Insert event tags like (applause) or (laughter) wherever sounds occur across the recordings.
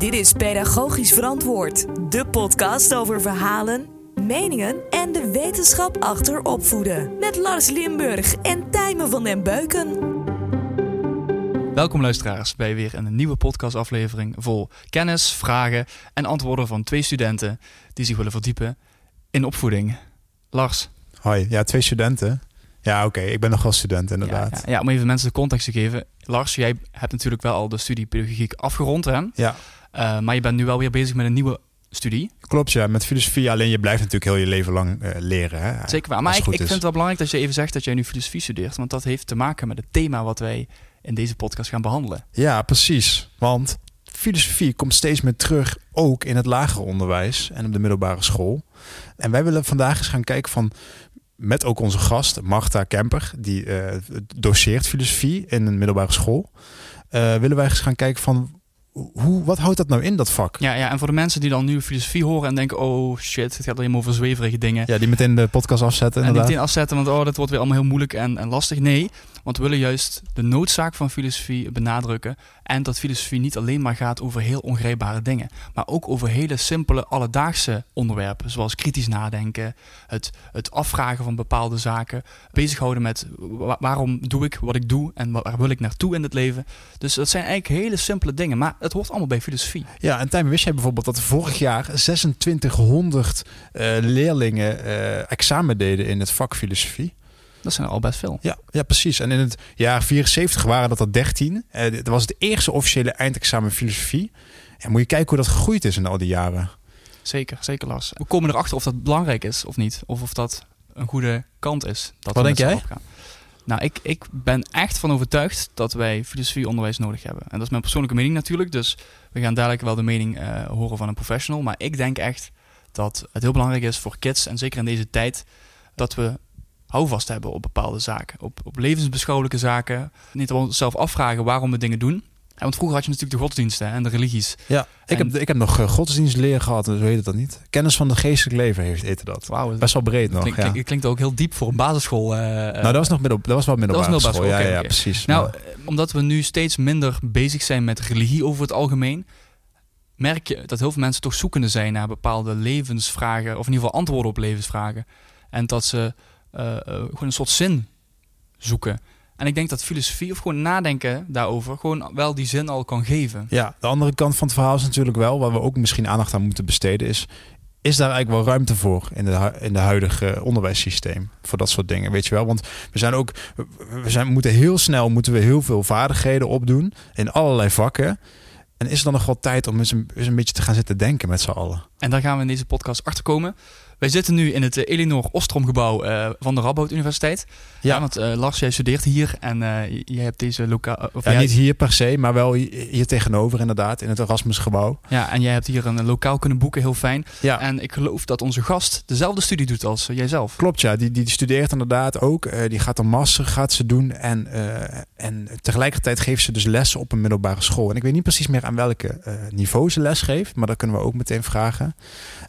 Dit is Pedagogisch Verantwoord, de podcast over verhalen, meningen en de wetenschap achter opvoeden. Met Lars Limburg en Tijmen van den Beuken. Welkom luisteraars bij weer een nieuwe podcastaflevering vol kennis, vragen en antwoorden van twee studenten die zich willen verdiepen in opvoeding. Lars. Hoi, ja, twee studenten. Ja, oké, ik ben nog wel student inderdaad. Ja, ja, om even mensen de context te geven. Lars, jij hebt natuurlijk wel al de studie pedagogiek afgerond, hè? Ja. Uh, maar je bent nu wel weer bezig met een nieuwe studie. Klopt, ja, met filosofie. Alleen je blijft natuurlijk heel je leven lang uh, leren. Hè? Zeker waar. Maar ik, ik vind het wel belangrijk dat je even zegt dat jij nu filosofie studeert. Want dat heeft te maken met het thema wat wij in deze podcast gaan behandelen. Ja, precies. Want filosofie komt steeds meer terug, ook in het lager onderwijs en op de middelbare school. En wij willen vandaag eens gaan kijken van met ook onze gast, Marta Kemper, die uh, doseert filosofie in een middelbare school. Uh, willen wij eens gaan kijken van hoe, wat houdt dat nou in, dat vak? Ja, ja, en voor de mensen die dan nu filosofie horen en denken... oh shit, het gaat alleen maar over zweverige dingen. Ja, die meteen de podcast afzetten En die meteen afzetten, want oh, dat wordt weer allemaal heel moeilijk en, en lastig. Nee, want we willen juist de noodzaak van filosofie benadrukken. En dat filosofie niet alleen maar gaat over heel ongrijpbare dingen. Maar ook over hele simpele, alledaagse onderwerpen. Zoals kritisch nadenken, het, het afvragen van bepaalde zaken. Bezighouden met waarom doe ik wat ik doe en waar wil ik naartoe in het leven. Dus dat zijn eigenlijk hele simpele dingen. Maar het hoort allemaal bij filosofie. Ja, en Tijmen, wist jij bijvoorbeeld dat vorig jaar 2600 uh, leerlingen uh, examen deden in het vak filosofie? Dat zijn er al best veel. Ja, ja, precies. En in het jaar 74 waren dat er 13. Uh, dat was het eerste officiële eindexamen filosofie. En moet je kijken hoe dat gegroeid is in al die jaren. Zeker, zeker Lars. We komen erachter of dat belangrijk is of niet. Of of dat een goede kant is. Dat Wat denk jij? Nou, ik, ik ben echt van overtuigd dat wij filosofieonderwijs nodig hebben. En dat is mijn persoonlijke mening natuurlijk. Dus we gaan dadelijk wel de mening uh, horen van een professional. Maar ik denk echt dat het heel belangrijk is voor kids, en zeker in deze tijd, dat we houvast hebben op bepaalde zaken. Op, op levensbeschouwelijke zaken. Niet zelf afvragen waarom we dingen doen. Ja, want vroeger had je natuurlijk de godsdiensten en de religies. Ja, ik, heb, ik heb nog uh, godsdienstleer gehad, en zo heet het dan niet. Kennis van het geestelijk leven heeft heette dat. Wauw, best wel breed nog. Klink, ja. klinkt, klinkt ook heel diep voor een basisschool. Uh, nou, dat was nog middel, dat was wel middelbare, dat was middelbare school. Ja, ja, precies. Nou, maar... omdat we nu steeds minder bezig zijn met religie over het algemeen, merk je dat heel veel mensen toch zoekende zijn naar bepaalde levensvragen, of in ieder geval antwoorden op levensvragen. En dat ze uh, uh, gewoon een soort zin zoeken. En ik denk dat filosofie of gewoon nadenken daarover gewoon wel die zin al kan geven. Ja, de andere kant van het verhaal is natuurlijk wel, waar we ook misschien aandacht aan moeten besteden, is is daar eigenlijk wel ruimte voor in de, in de huidige onderwijssysteem voor dat soort dingen, weet je wel? Want we zijn ook, we zijn, moeten heel snel moeten we heel veel vaardigheden opdoen in allerlei vakken. En is er dan nog wel tijd om eens een, eens een beetje te gaan zitten denken met z'n allen? En daar gaan we in deze podcast achter komen. Wij zitten nu in het uh, Elinor Ostrom gebouw uh, van de Radboud Universiteit. Ja. ja want uh, Lars, jij studeert hier en jij hebt deze lokaal... Ja, niet hier per se, maar wel hier tegenover inderdaad, in het Erasmus gebouw. Ja, en jij hebt hier een lokaal kunnen boeken, heel fijn. Ja. En ik geloof dat onze gast dezelfde studie doet als jijzelf. Klopt, ja. Die, die studeert inderdaad ook. die gaat een master gaat ze doen en, en tegelijkertijd geeft ze dus lessen op een middelbare school. En ik weet niet precies meer aan welke niveau ze les geeft, maar dat kunnen we ook meteen vragen.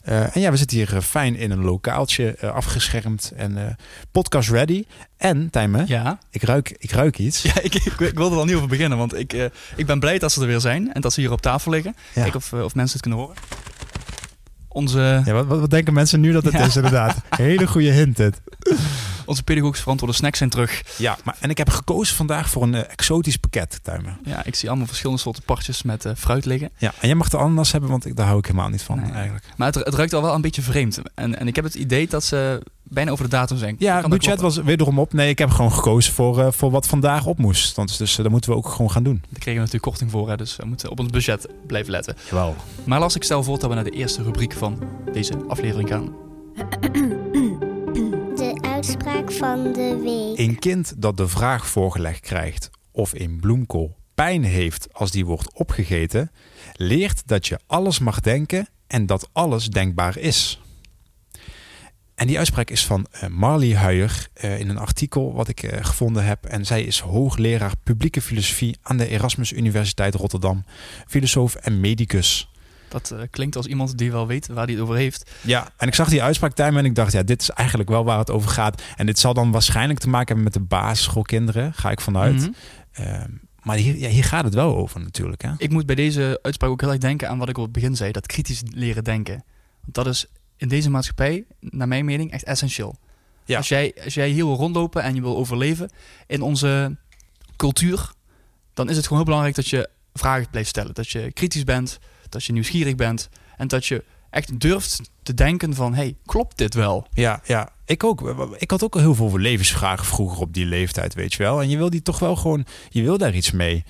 en ja, we zitten hier fijn in een lokaaltje uh, afgeschermd en uh, podcast ready. En, Tijmen, ja? ik, ruik, ik ruik iets. Ja, ik, ik, ik wilde er al niet over beginnen, want ik, uh, ik ben blij dat ze er weer zijn en dat ze hier op tafel liggen. Ja. Kijk of, of mensen het kunnen horen. Onze... Ja, wat, wat, denken mensen nu dat het ja. is inderdaad? (laughs) Hele goede hint dit. Onze pedagogisch verantwoorde snacks zijn terug. Ja, maar, en ik heb gekozen vandaag voor een uh, exotisch pakket, Tuimen. Ja, ik zie allemaal verschillende soorten partjes met uh, fruit liggen. Ja, en jij mag de ananas hebben, want ik, daar hou ik helemaal niet van nee. eigenlijk. Maar het, het ruikt al wel een beetje vreemd. En, en ik heb het idee dat ze bijna over de datum zijn. Ja, het budget was wederom op. Nee, ik heb gewoon gekozen voor, uh, voor wat vandaag op moest. Dus, dus uh, dat moeten we ook gewoon gaan doen. Daar kregen we natuurlijk korting voor, hè, dus we moeten op ons budget blijven letten. Jawel. Maar las ik stel voor dat we naar de eerste rubriek van deze aflevering gaan. (clears throat) Uitspraak van de week. Een kind dat de vraag voorgelegd krijgt of een bloemkool pijn heeft als die wordt opgegeten, leert dat je alles mag denken en dat alles denkbaar is. En die uitspraak is van uh, Marley Huijer uh, in een artikel wat ik uh, gevonden heb. En zij is hoogleraar publieke filosofie aan de Erasmus Universiteit Rotterdam, filosoof en medicus. Dat klinkt als iemand die wel weet waar hij het over heeft. Ja, en ik zag die uitspraak time en ik dacht, ja, dit is eigenlijk wel waar het over gaat. En dit zal dan waarschijnlijk te maken hebben met de basisschoolkinderen, ga ik vanuit. Mm -hmm. Maar hier, ja, hier gaat het wel over natuurlijk. Hè? Ik moet bij deze uitspraak ook heel erg denken aan wat ik op het begin zei. Dat kritisch leren denken. Want dat is in deze maatschappij, naar mijn mening, echt essentieel. Ja. Als, jij, als jij hier wil rondlopen en je wil overleven in onze cultuur, dan is het gewoon heel belangrijk dat je vragen blijft stellen. Dat je kritisch bent, dat je nieuwsgierig bent en dat je echt durft te denken van, hey, klopt dit wel? Ja, ja, ik ook. Ik had ook al heel veel levensvragen vroeger op die leeftijd, weet je wel. En je wil die toch wel gewoon, je wil daar iets mee.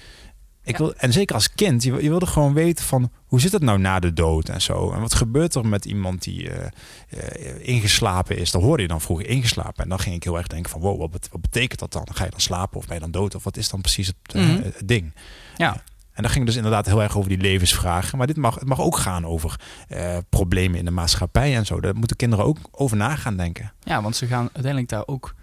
Ik wil, en zeker als kind, je, je wilde gewoon weten van hoe zit het nou na de dood en zo. En wat gebeurt er met iemand die uh, uh, ingeslapen is? Dan hoorde je dan vroeger ingeslapen. En dan ging ik heel erg denken van wow, wat, wat betekent dat dan? Ga je dan slapen of ben je dan dood? Of wat is dan precies het, uh, Mhm. het ding? Ja. En dan ging dus inderdaad heel erg over die levensvragen. Maar dit mag, het mag ook gaan over eh, problemen in de maatschappij en zo. Daar moeten kinderen ook over na gaan denken. Ja, want ze gaan uiteindelijk daar ook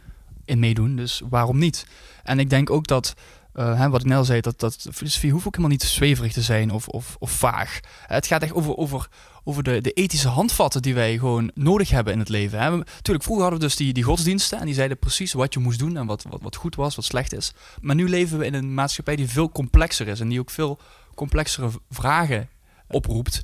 in meedoen. Dus waarom niet? En ik denk ook dat, eh, hè, wat ik zei, dat, dat filosofie hoeft ook helemaal niet zweverig te zijn of, of, of vaag. Het gaat echt over, over, over de, de ethische handvatten die wij gewoon nodig hebben in het leven. Hè. Tuurlijk, vroeger hadden we dus die, die godsdiensten en die zeiden precies wat je moest doen en wat, wat, wat goed was, wat slecht is. Maar nu leven we in een maatschappij die veel complexer is en die ook veel complexere vragen oproept.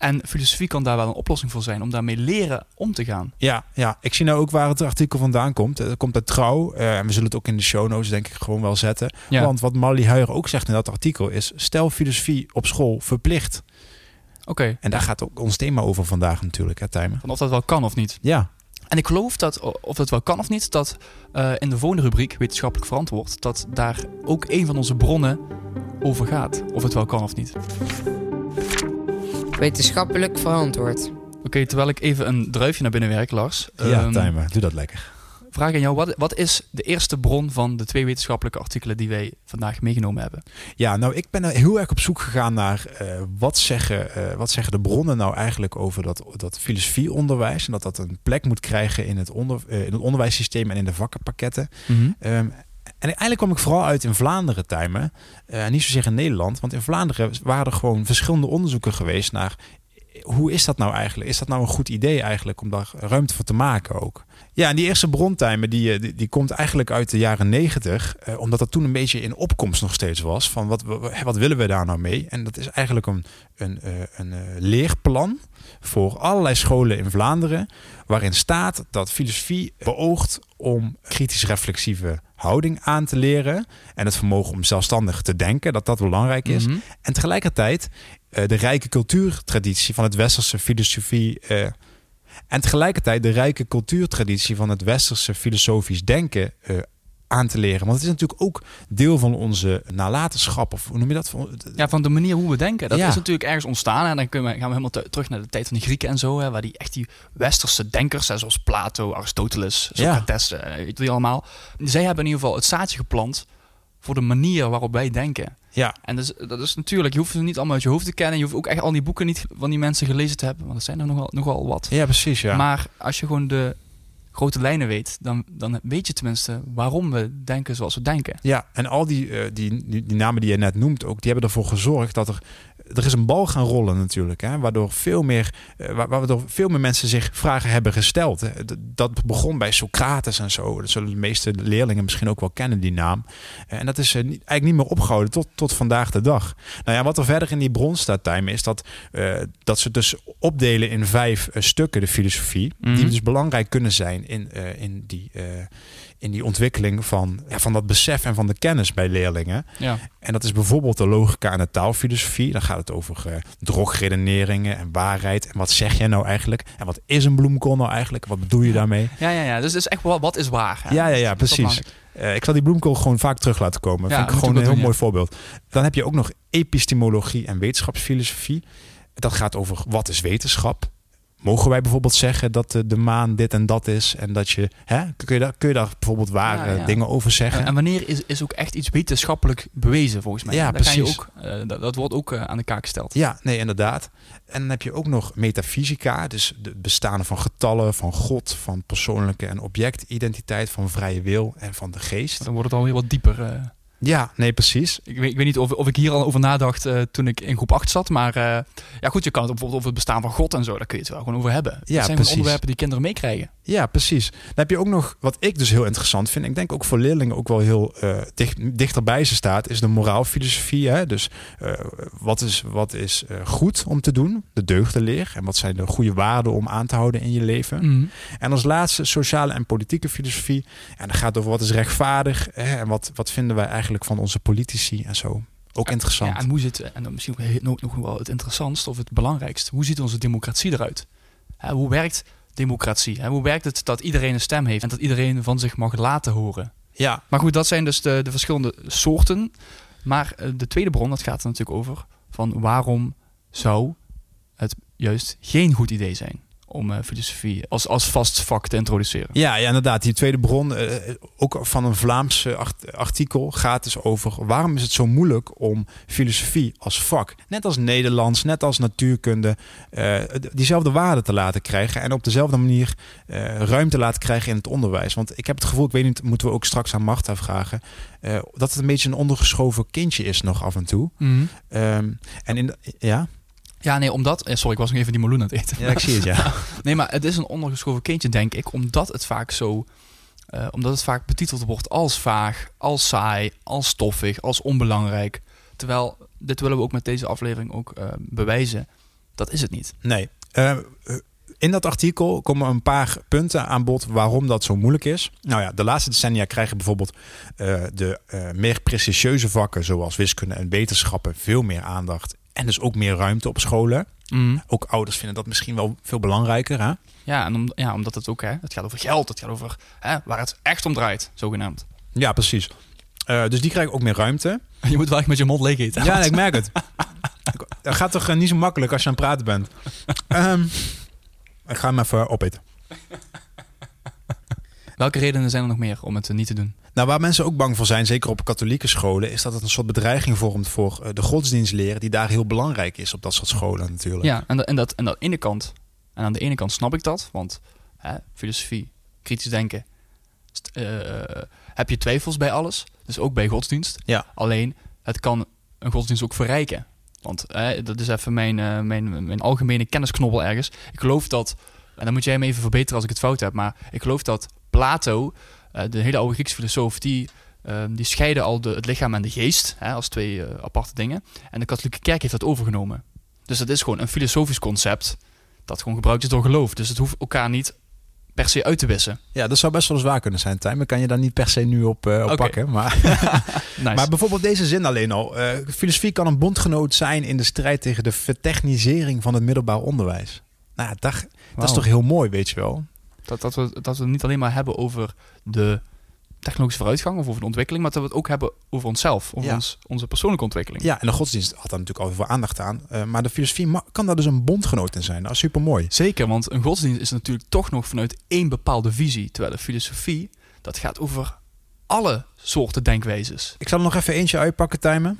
En filosofie kan daar wel een oplossing voor zijn om daarmee leren om te gaan. Ja, ja, ik zie nou ook waar het artikel vandaan komt. Het komt uit Trouw. eh, en we zullen het ook in de show notes denk ik gewoon wel zetten. Ja. Want wat Molly Huijer ook zegt in dat artikel is... stel filosofie op school verplicht. Oké. En daar gaat ook ons thema over vandaag natuurlijk, hè Tijmen? Van of dat wel kan of niet. Ja, En ik geloof dat, of dat wel kan of niet, dat eh, in de volgende rubriek, wetenschappelijk verantwoord, dat daar ook een van onze bronnen over gaat. Of het wel kan of niet. Wetenschappelijk verantwoord. Oké, terwijl ik even een druifje naar binnen werk, Lars. ja ehm, Tijmen, doe dat lekker. vraag aan jou, wat, wat is de eerste bron van de twee wetenschappelijke artikelen die wij vandaag meegenomen hebben? Ja, nou, ik ben er heel erg op zoek gegaan naar eh, wat, zeggen, eh, wat zeggen de bronnen nou eigenlijk over dat, dat filosofieonderwijs. En dat dat een plek moet krijgen in het, onder, eh, in het onderwijssysteem en in de vakkenpakketten. Ehm, en eigenlijk kwam ik vooral uit in Vlaanderen, Tijmen. Eh, niet zozeer in Nederland. Want in Vlaanderen waren er gewoon verschillende onderzoeken geweest naar... Hoe is dat nou eigenlijk? Is dat nou een goed idee eigenlijk om daar ruimte voor te maken ook? Ja, en die eerste brontijmen die, eh, die, die komt eigenlijk uit de jaren negentig. eh, omdat dat toen een beetje in opkomst nog steeds was. Van wat, wat, willen we daar nou mee? En dat is eigenlijk een, een, eh, een eh, leerplan voor allerlei scholen in Vlaanderen. Waarin staat dat filosofie beoogt om kritisch reflexieve houding aan te leren. En het vermogen om zelfstandig te denken, dat dat belangrijk is. Mhm. En tegelijkertijd eh, de rijke cultuurtraditie van het westerse filosofie. eh, en tegelijkertijd de rijke cultuurtraditie van het westerse filosofisch denken eh, aan te leren. Want het is natuurlijk ook deel van onze nalatenschap. Of hoe noem je dat? Ja, van de manier hoe we denken. Dat Ja. is natuurlijk ergens ontstaan. En dan kunnen we, gaan we helemaal te- terug naar de tijd van de Grieken en zo. Hè, waar die echt die westerse denkers, hè, zoals Plato, Aristoteles, Ja. Socrates, eh, weet je die allemaal. Zij hebben in ieder geval het zaadje geplant voor de manier waarop wij denken. Ja, En dus, dat is natuurlijk, je hoeft ze niet allemaal uit je hoofd te kennen. Je hoeft ook echt al die boeken niet van die mensen gelezen te hebben. Want er zijn er nogal, nogal wat. ja precies. Ja. Maar als je gewoon de grote lijnen weet, dan, dan weet je tenminste waarom we denken zoals we denken. Ja, en al die, eh, die, die, die namen die je net noemt ook, die hebben ervoor gezorgd dat er... Er is een bal gaan rollen natuurlijk, hè, waardoor, veel meer, eh, wa- waardoor veel meer mensen zich vragen hebben gesteld. Dat begon bij Socrates en zo. Dat zullen de meeste leerlingen misschien ook wel kennen, die naam. Eh, En dat is eh, niet- eigenlijk niet meer opgehouden tot, tot vandaag de dag. Nou ja, wat er verder in die bron staat, Tijmen, is dat, dat ze dus opdelen in vijf stukken, de filosofie. Mhm. Die dus belangrijk kunnen zijn in, in, die, in die ontwikkeling van, ja, van dat besef en van de kennis bij leerlingen. Ja. En dat is bijvoorbeeld de logica en de taalfilosofie. Dan gaat het over eh, drogredeneringen en waarheid. En wat zeg jij nou eigenlijk? En wat is een bloemkool nou eigenlijk? Wat bedoel je daarmee? Ja, ja, ja. Dus het is echt wel, wat is waar? hè? Ja, ja, ja, precies. Eh, ik zal die bloemkool gewoon vaak terug laten komen. Ja, Vind ik gewoon een heel doen, mooi voorbeeld. Dan heb je ook nog epistemologie en wetenschapsfilosofie. Dat gaat over wat is wetenschap? Mogen wij bijvoorbeeld zeggen dat de, de maan dit en dat is? En dat je, hè, kun, je daar, kun je daar bijvoorbeeld ware Ja, ja. dingen over zeggen? En, en wanneer is, is ook echt iets wetenschappelijk bewezen, volgens mij? Ja, Daar kan je precies. ook, eh, dat, dat wordt ook eh, aan de kaak gesteld. Ja, nee, inderdaad. En dan heb je ook nog metafysica, dus het bestaan van getallen, van God, van persoonlijke en objectidentiteit, van vrije wil en van de geest. Dan wordt het alweer wat dieper. eh. Ja, nee, precies. ik, weet, ik weet niet of, of ik hier al over nadacht eh, toen ik in groep 8 zat. Maar eh, ja, goed, je kan het bijvoorbeeld over het bestaan van God en zo. Daar kun je het wel gewoon over hebben. dat zijn precies. onderwerpen die kinderen meekrijgen. Ja, precies. Dan heb je ook nog, wat ik dus heel interessant vind, ik denk ook voor leerlingen ook wel heel uh, dicht, dichterbij ze staat, is de moraalfilosofie. Hè? Dus uh, wat is, wat is uh, goed om te doen, de deugdenleer, en wat zijn de goede waarden om aan te houden in je leven. Mm. En als laatste sociale en politieke filosofie. En dat gaat over wat is rechtvaardig hè? en wat, wat vinden wij eigenlijk van onze politici en zo. Ook interessant. Ja, en hoe zit, en dan misschien ook nog wel het interessantste of het belangrijkste, hoe ziet onze democratie eruit? Hè, hoe werkt democratie? Hè? Hoe werkt het dat iedereen een stem heeft en dat iedereen van zich mag laten horen? Ja. Maar goed, dat zijn dus de, de verschillende soorten. Maar uh, de tweede bron, dat gaat er natuurlijk over van waarom zou het juist geen goed idee zijn om uh, filosofie als, als vast vak te introduceren. Ja, ja inderdaad. Die tweede bron, uh, ook van een Vlaams art artikel, gaat dus over waarom is het zo moeilijk om filosofie als vak, net als Nederlands, net als natuurkunde, uh, diezelfde waarde te laten krijgen en op dezelfde manier ruimte laten krijgen in het onderwijs. Want ik heb het gevoel, ik weet niet, moeten we ook straks aan Marta vragen, dat het een beetje een ondergeschoven kindje is nog af en toe. Mm -hmm. um, en in de, ja. Ja, nee, omdat... eh, Sorry, ik was nog even die meloen aan het eten. Ja, ik zie het, ja. (laughs) nee, maar het is een ondergeschoven kindje, denk ik, omdat het vaak zo... Uh, omdat het vaak betiteld wordt als vaag, als saai, als stoffig, als onbelangrijk. Terwijl, dit willen we ook met deze aflevering ook uh, bewijzen. Dat is het niet. Nee. Uh, in dat artikel komen een paar punten aan bod waarom dat zo moeilijk is. Nou ja, de laatste decennia krijgen bijvoorbeeld uh, de uh, meer prestigieuze vakken, zoals wiskunde en wetenschappen, veel meer aandacht. En dus ook meer ruimte op scholen. Mm. Ook ouders vinden dat misschien wel veel belangrijker. Hè? Ja, en om, ja, omdat het ook, hè, het gaat over geld, het gaat over hè, waar het echt om draait, zogenaamd. Ja, precies. Uh, dus die krijgen ook meer ruimte. Je moet wel echt met je mond leeg eten. Ja, ik merk het. (laughs) Dat gaat toch niet zo makkelijk als je aan het praten bent. um, ik ga hem even opeten. Welke redenen zijn er nog meer om het niet te doen? Nou, waar mensen ook bang voor zijn, zeker op katholieke scholen, is dat het een soort bedreiging vormt voor de godsdienstleren, die daar heel belangrijk is op dat soort scholen natuurlijk. Ja, en, dat, en, dat, en aan de ene kant, en aan de ene kant snap ik dat, want hè, filosofie, kritisch denken, uh, heb je twijfels bij alles, dus ook bij godsdienst. Ja. Alleen, het kan een godsdienst ook verrijken. Want hè, dat is even mijn, uh, mijn, mijn algemene kennisknobbel ergens. Ik geloof dat, en dan moet jij me even verbeteren als ik het fout heb, maar ik geloof dat Plato, de hele oude Griekse filosoof, die, uh, die scheiden al de, het lichaam en de geest hè, als twee uh, aparte dingen. En de katholieke kerk heeft dat overgenomen. Dus dat is gewoon een filosofisch concept dat gewoon gebruikt is door geloof. Dus het hoeft elkaar niet per se uit te wissen. Ja, dat zou best wel eens waar kunnen zijn, Tijm. Ik kan je daar niet per se nu op, uh, op pakken. Maar, (laughs) Nice. maar bijvoorbeeld deze zin alleen al. Uh, filosofie kan een bondgenoot zijn in de strijd tegen de vertechnisering van het middelbaar onderwijs. Nou, dat, dat is toch heel mooi, weet je wel. Dat, dat, we, dat we het niet alleen maar hebben over de technologische vooruitgang of over de ontwikkeling, maar dat we het ook hebben over onszelf, over Ja. ons, onze persoonlijke ontwikkeling. Ja, en de godsdienst had daar natuurlijk al veel aandacht aan. Uh, maar de filosofie kan daar dus een bondgenoot in zijn. Dat is super mooi. Zeker, want een godsdienst is natuurlijk toch nog vanuit één bepaalde visie, terwijl de filosofie, dat gaat over alle soorten denkwijzes. Ik zal er nog even eentje uitpakken, Tijmen.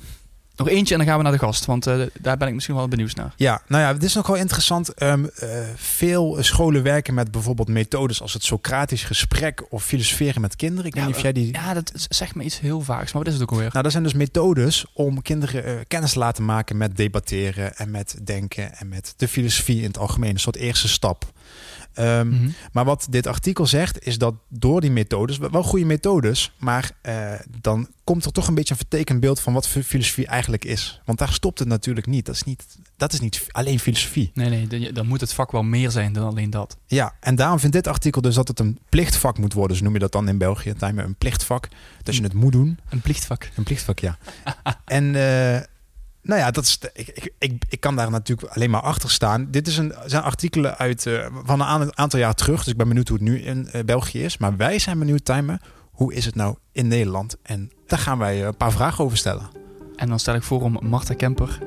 Nog eentje en dan gaan we naar de gast, want uh, daar ben ik misschien wel benieuwd naar. Ja, nou ja, het is nog wel interessant. Um, uh, veel scholen werken met bijvoorbeeld methodes als het Socratisch gesprek of filosoferen met kinderen. Ik weet ja, niet of jij die. Ja, dat zegt me iets heel vaags, maar wat is het ook alweer? Nou, dat zijn dus methodes om kinderen uh, kennis te laten maken met debatteren en met denken en met de filosofie in het algemeen. Een soort eerste stap. Um, Mhm. Maar wat dit artikel zegt, is dat door die methodes, wel goede methodes, maar uh, dan komt er toch een beetje een vertekend beeld van wat filosofie eigenlijk is. Want daar stopt het natuurlijk niet. Dat is niet, dat is niet alleen filosofie. Nee, nee, dan moet het vak wel meer zijn dan alleen dat. Ja, en daarom vindt dit artikel dus dat het een plichtvak moet worden. Zo noem je dat dan in België, Timer, een plichtvak. Dat je het moet doen. Een plichtvak. Een plichtvak, ja. (laughs) en uh, nou ja, dat is, ik, ik, ik, ik, kan daar natuurlijk alleen maar achter staan. Dit is een, zijn artikelen uit, uh, van een aantal jaar terug. Dus ik ben benieuwd hoe het nu in uh, België is. Maar wij zijn benieuwd, Timer, hoe is het nou in Nederland? En daar gaan wij een paar vragen over stellen. En dan stel ik voor om Marta Kemper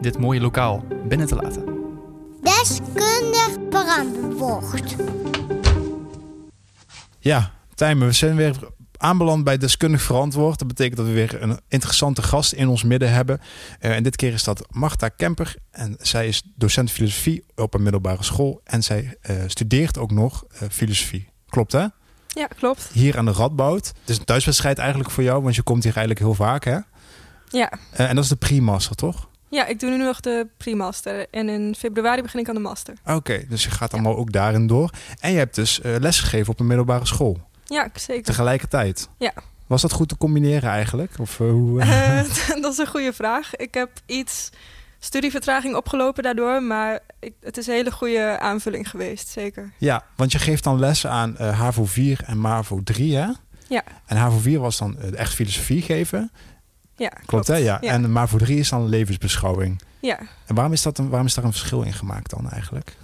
dit mooie lokaal binnen te laten. Deskundig verantwoord. Ja, Timer, we zijn weer aanbeland bij Deskundig Verantwoord. Dat betekent dat we weer een interessante gast in ons midden hebben. Uh, en dit keer is dat Marta Kemper. En zij is docent filosofie op een middelbare school. En zij uh, studeert ook nog uh, filosofie. Klopt hè? Ja, klopt. Hier aan de Radboud. Het is een thuiswedstrijd eigenlijk voor jou, want je komt hier eigenlijk heel vaak hè? Ja. en dat is de pre-master toch? Ja, ik doe nu nog de pre-master. En in februari begin ik aan de master. Oké, dus je gaat allemaal ook daarin door. En je hebt dus lesgegeven op een middelbare school. Ja, zeker. Tegelijkertijd? Ja. Was dat goed te combineren eigenlijk? Of, uh, hoe, (laughs) dat is een goede vraag. Ik heb iets studievertraging opgelopen daardoor. Maar ik, het is een hele goede aanvulling geweest, zeker. Ja, want je geeft dan lessen aan uh, HAVO 4 en MAVO 3, hè? Ja. En HAVO 4 was dan echt filosofie geven. Ja, klopt, klopt hè? Ja. ja. En MAVO 3 is dan levensbeschouwing. Ja. En waarom is, dat een, waarom is daar een verschil in gemaakt dan eigenlijk?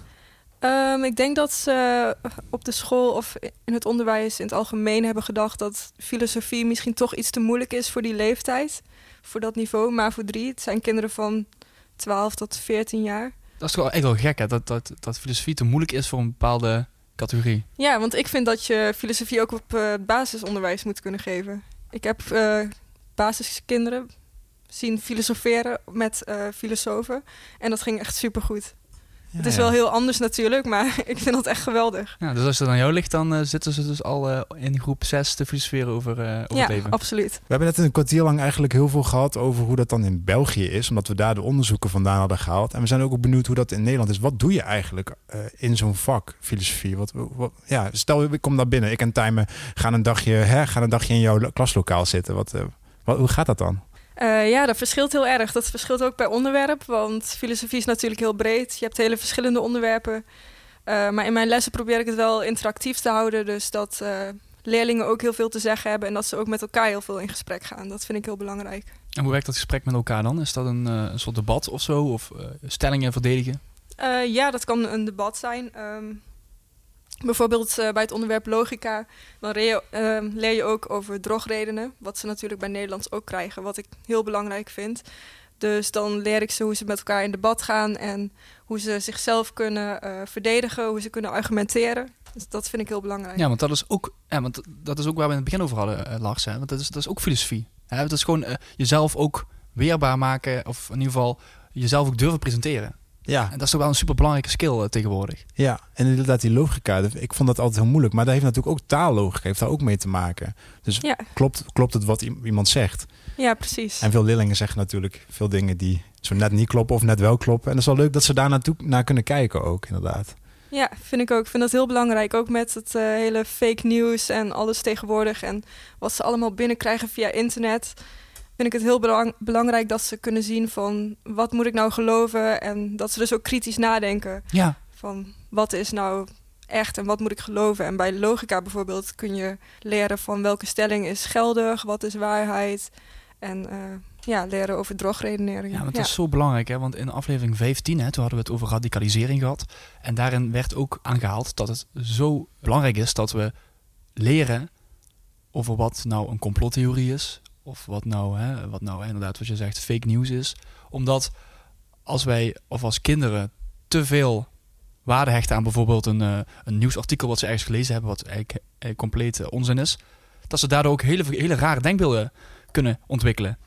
Um, ik denk dat ze op de school of in het onderwijs in het algemeen hebben gedacht dat filosofie misschien toch iets te moeilijk is voor die leeftijd, voor dat niveau. Maar voor drie, het zijn kinderen van 12 tot 14 jaar. Dat is toch wel echt wel gek, hè? Dat, dat, dat filosofie te moeilijk is voor een bepaalde categorie. Ja, want ik vind dat je filosofie ook op uh, basisonderwijs moet kunnen geven. Ik heb uh, basiskinderen zien filosoferen met uh, filosofen en dat ging echt supergoed. Het is ja. wel heel anders natuurlijk, maar (laughs) ik vind dat echt geweldig. Ja, dus als het aan jou ligt, dan uh, zitten ze dus al uh, in groep 6 te filosoferen over, uh, over ja, het leven. absoluut. We hebben net een kwartier lang eigenlijk heel veel gehad over hoe dat dan in België is, omdat we daar de onderzoeken vandaan hadden gehaald. En we zijn ook benieuwd hoe dat in Nederland is. Wat doe je eigenlijk in zo'n vak, filosofie? Wat, wat, ja, stel, ik kom daar binnen, ik en Tijmen gaan een dagje, hè, gaan een dagje in jouw klaslokaal zitten. Wat, wat, hoe gaat dat dan? Uh, ja, dat verschilt heel erg. Dat verschilt ook per onderwerp, want filosofie is natuurlijk heel breed. Je hebt hele verschillende onderwerpen. Uh, maar in mijn lessen probeer ik het wel interactief te houden. Dus dat uh, leerlingen ook heel veel te zeggen hebben en dat ze ook met elkaar heel veel in gesprek gaan. Dat vind ik heel belangrijk. En hoe werkt dat gesprek met elkaar dan? Is dat een, een soort debat of zo? Of stellingen verdedigen? ja, dat kan een debat zijn. Um, Bijvoorbeeld uh, bij het onderwerp logica, dan leer je, uh, leer je, ook over drogredenen, wat ze natuurlijk bij Nederlands ook krijgen, wat ik heel belangrijk vind. Dus dan leer ik ze hoe ze met elkaar in debat gaan en hoe ze zichzelf kunnen uh, verdedigen, hoe ze kunnen argumenteren. Dus dat vind ik heel belangrijk. Ja, want dat is ook, ja, want dat is ook waar we in het begin over hadden, uh, Lars. Want dat is, dat is ook filosofie. Hè? Dat is gewoon jezelf ook weerbaar maken, of in ieder geval jezelf ook durven presenteren. Ja. En dat is toch wel een superbelangrijke skill uh, tegenwoordig. Ja, en inderdaad die logica, ik vond dat altijd heel moeilijk. Maar dat heeft natuurlijk ook taallogica, heeft daar ook mee te maken. Dus ja. klopt, klopt het wat iemand zegt? Ja, precies. En veel leerlingen zeggen natuurlijk veel dingen die zo net niet kloppen of net wel kloppen. En dat is wel leuk dat ze daar naartoe, naar kunnen kijken ook, inderdaad. Ja, vind ik ook. Ik vind dat heel belangrijk. Ook met het uh, hele fake news en alles tegenwoordig. En wat ze allemaal binnenkrijgen via internet vind ik het heel belang, belangrijk dat ze kunnen zien van wat moet ik nou geloven en dat ze dus ook kritisch nadenken ja. van wat is nou echt en wat moet ik geloven. En bij logica bijvoorbeeld kun je leren van welke stelling is geldig, wat is waarheid en uh, ja, leren over drogredenering. Ja, want dat is zo belangrijk, hè? want in aflevering 15, hè, toen hadden we het over radicalisering gehad en daarin werd ook aangehaald dat het zo belangrijk is dat we leren over wat nou een complottheorie is, of wat nou, hè, wat nou inderdaad wat je zegt fake news is. Omdat als wij of als kinderen te veel waarde hechten aan bijvoorbeeld een, uh, een nieuwsartikel wat ze ergens gelezen hebben, wat eigenlijk uh, compleet uh, onzin is, dat ze daardoor ook hele, hele rare denkbeelden kunnen ontwikkelen.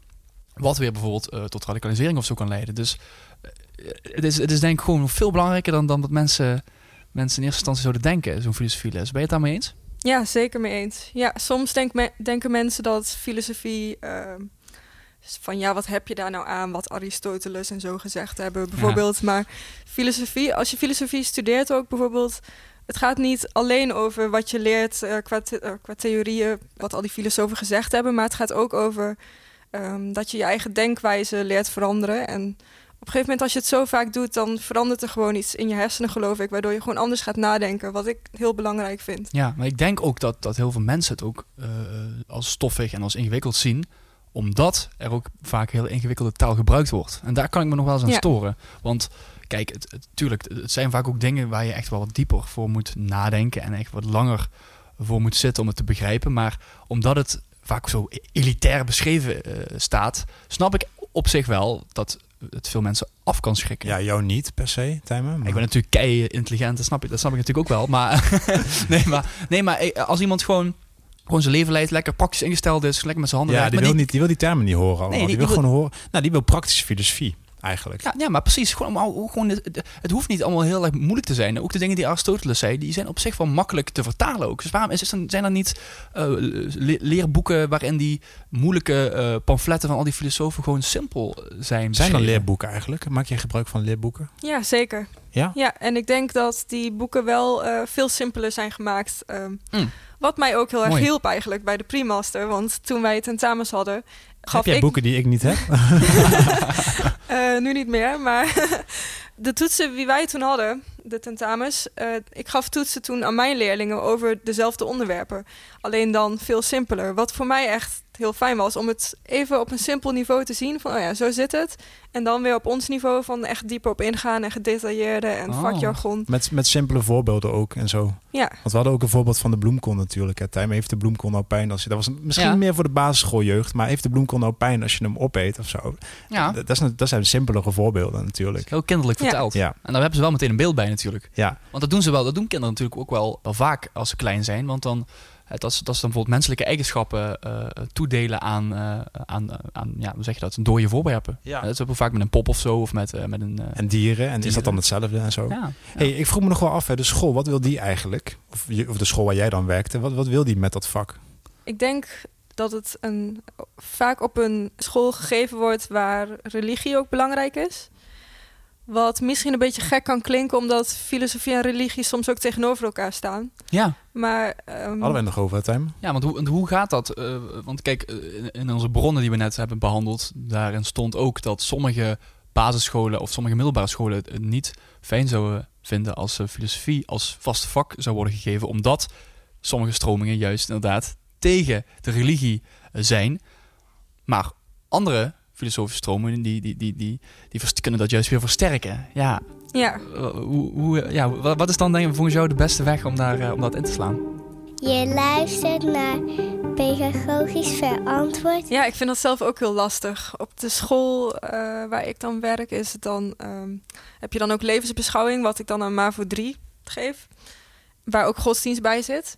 Wat weer bijvoorbeeld tot radicalisering of zo kan leiden. Dus het, is, het is denk ik gewoon veel belangrijker dan, dan dat mensen, mensen in eerste instantie zouden denken, zo'n filosofieles. Ben je het daarmee eens? Ja, zeker mee eens. Ja, soms denk me, denken mensen dat filosofie. Uh, van ja, wat heb je daar nou aan? Wat Aristoteles en zo gezegd hebben, bijvoorbeeld. Ja. Maar filosofie, als je filosofie studeert ook bijvoorbeeld. Het gaat niet alleen over wat je leert uh, qua, the uh, qua, theorieën, wat al die filosofen gezegd hebben. Maar het gaat ook over um, dat je je eigen denkwijze leert veranderen. En op een gegeven moment, als je het zo vaak doet, dan verandert er gewoon iets in je hersenen, geloof ik, waardoor je gewoon anders gaat nadenken, wat ik heel belangrijk vind. Ja, maar ik denk ook dat, dat heel veel mensen het ook uh, als stoffig en als ingewikkeld zien, omdat er ook vaak heel ingewikkelde taal gebruikt wordt. En daar kan ik me nog wel eens aan ja. storen. Want kijk, het, het, tuurlijk, het zijn vaak ook dingen waar je echt wel wat dieper voor moet nadenken en echt wat langer voor moet zitten om het te begrijpen. Maar omdat het vaak zo elitair beschreven uh, staat, snap ik op zich wel dat het veel mensen af kan schrikken. Ja, jou niet per se, Tijmen. Maar... Ik ben natuurlijk kei intelligent, dat snap ik, dat snap ik natuurlijk ook wel. Maar, (laughs) nee, maar, nee, maar als iemand gewoon, gewoon zijn leven leidt, lekker praktisch ingesteld is, lekker met zijn handen Ja, die, maar wil, niet, die wil die termen niet horen. Nee, die, die, wil die gewoon horen. Nou, die wil praktische filosofie. Eigenlijk. Ja, ja, maar precies. Gewoon, gewoon, het, het hoeft niet allemaal heel erg moeilijk te zijn. Ook de dingen die Aristoteles zei, die zijn op zich wel makkelijk te vertalen ook. Dus waarom is, er- zijn er niet eh, le- leerboeken waarin die moeilijke eh, pamfletten van al die filosofen gewoon simpel zijn? Zijn er leerboeken eigenlijk? Maak je gebruik van leerboeken? Ja, zeker. Ja? Ja, en ik denk dat die boeken wel eh, veel simpeler zijn gemaakt. ehm, Mm. Wat mij ook heel erg Mooi. hielp eigenlijk bij de pre-master. Want toen wij tentamens hadden, gaf Heb jij ik... boeken die ik niet heb? (laughs) Eh, nu niet meer, maar (laughs) de toetsen die wij toen hadden, de tentamens, eh, ik gaf toetsen toen aan mijn leerlingen over dezelfde onderwerpen. Alleen dan veel simpeler. Wat voor mij echt heel fijn was om het even op een simpel niveau te zien van, oh ja, zo zit het. En dan weer op ons niveau van echt dieper op ingaan en gedetailleerde en Oh. vakjargon. met, met simpele voorbeelden ook en zo. Ja, Want we hadden ook een voorbeeld van de bloemkool natuurlijk. Tijm heeft de bloemkool nou pijn als je... Dat was misschien Ja. meer voor de basisschooljeugd. Maar heeft de bloemkool nou pijn als je hem opeet of zo? Ja, Dat, is, dat zijn simpelere voorbeelden natuurlijk. heel kinderlijk Ja. verteld. Ja, En daar hebben ze wel meteen een beeld bij natuurlijk. ja. Want dat doen ze wel, dat doen kinderen natuurlijk ook wel, wel vaak als ze klein zijn. Want dan, eh, dat, is, dat is dan bijvoorbeeld menselijke eigenschappen eh, toedelen aan, eh, aan, aan, ja, hoe zeg je dat, dode voorwerpen. Ja. Eh, dat is ook vaak met een pop of zo, of met, eh, met een... eh, En dieren. En is dat dan hetzelfde en zo? ja. Hey, ik vroeg me nog wel af, hè, de school, wat wil die eigenlijk? Of, je- of de school waar jij dan werkte, wat, wat wil die met dat vak? ik denk dat het een, vaak op een school gegeven wordt waar religie ook belangrijk is. Wat misschien een beetje gek kan klinken, omdat filosofie en religie soms ook tegenover elkaar staan. Ja. Maar ehm, Hadden we het nog over, Tijm? Ja, want hoe, hoe gaat dat? Eh, want kijk, eh, in, onze bronnen die we net hebben behandeld, daarin stond ook dat sommige basisscholen of sommige middelbare scholen het niet fijn zouden vinden als eh, filosofie als vast vak zou worden gegeven, omdat sommige stromingen juist inderdaad tegen de religie zijn. Maar andere filosofische stromingen, die, die, die, die, die, kunnen dat juist weer versterken. Ja, ja, eh, hoe, hoe, ja wa- wat is dan denk je volgens jou de beste weg om, daar, eh, om dat in te slaan? Je luistert naar Pedagogisch Verantwoord. Ja, ik vind dat zelf ook heel lastig. Op de school eh, waar ik dan werk, is het dan, ehm, heb je dan ook levensbeschouwing, wat ik dan aan MAVO 3 geef, waar ook godsdienst bij zit.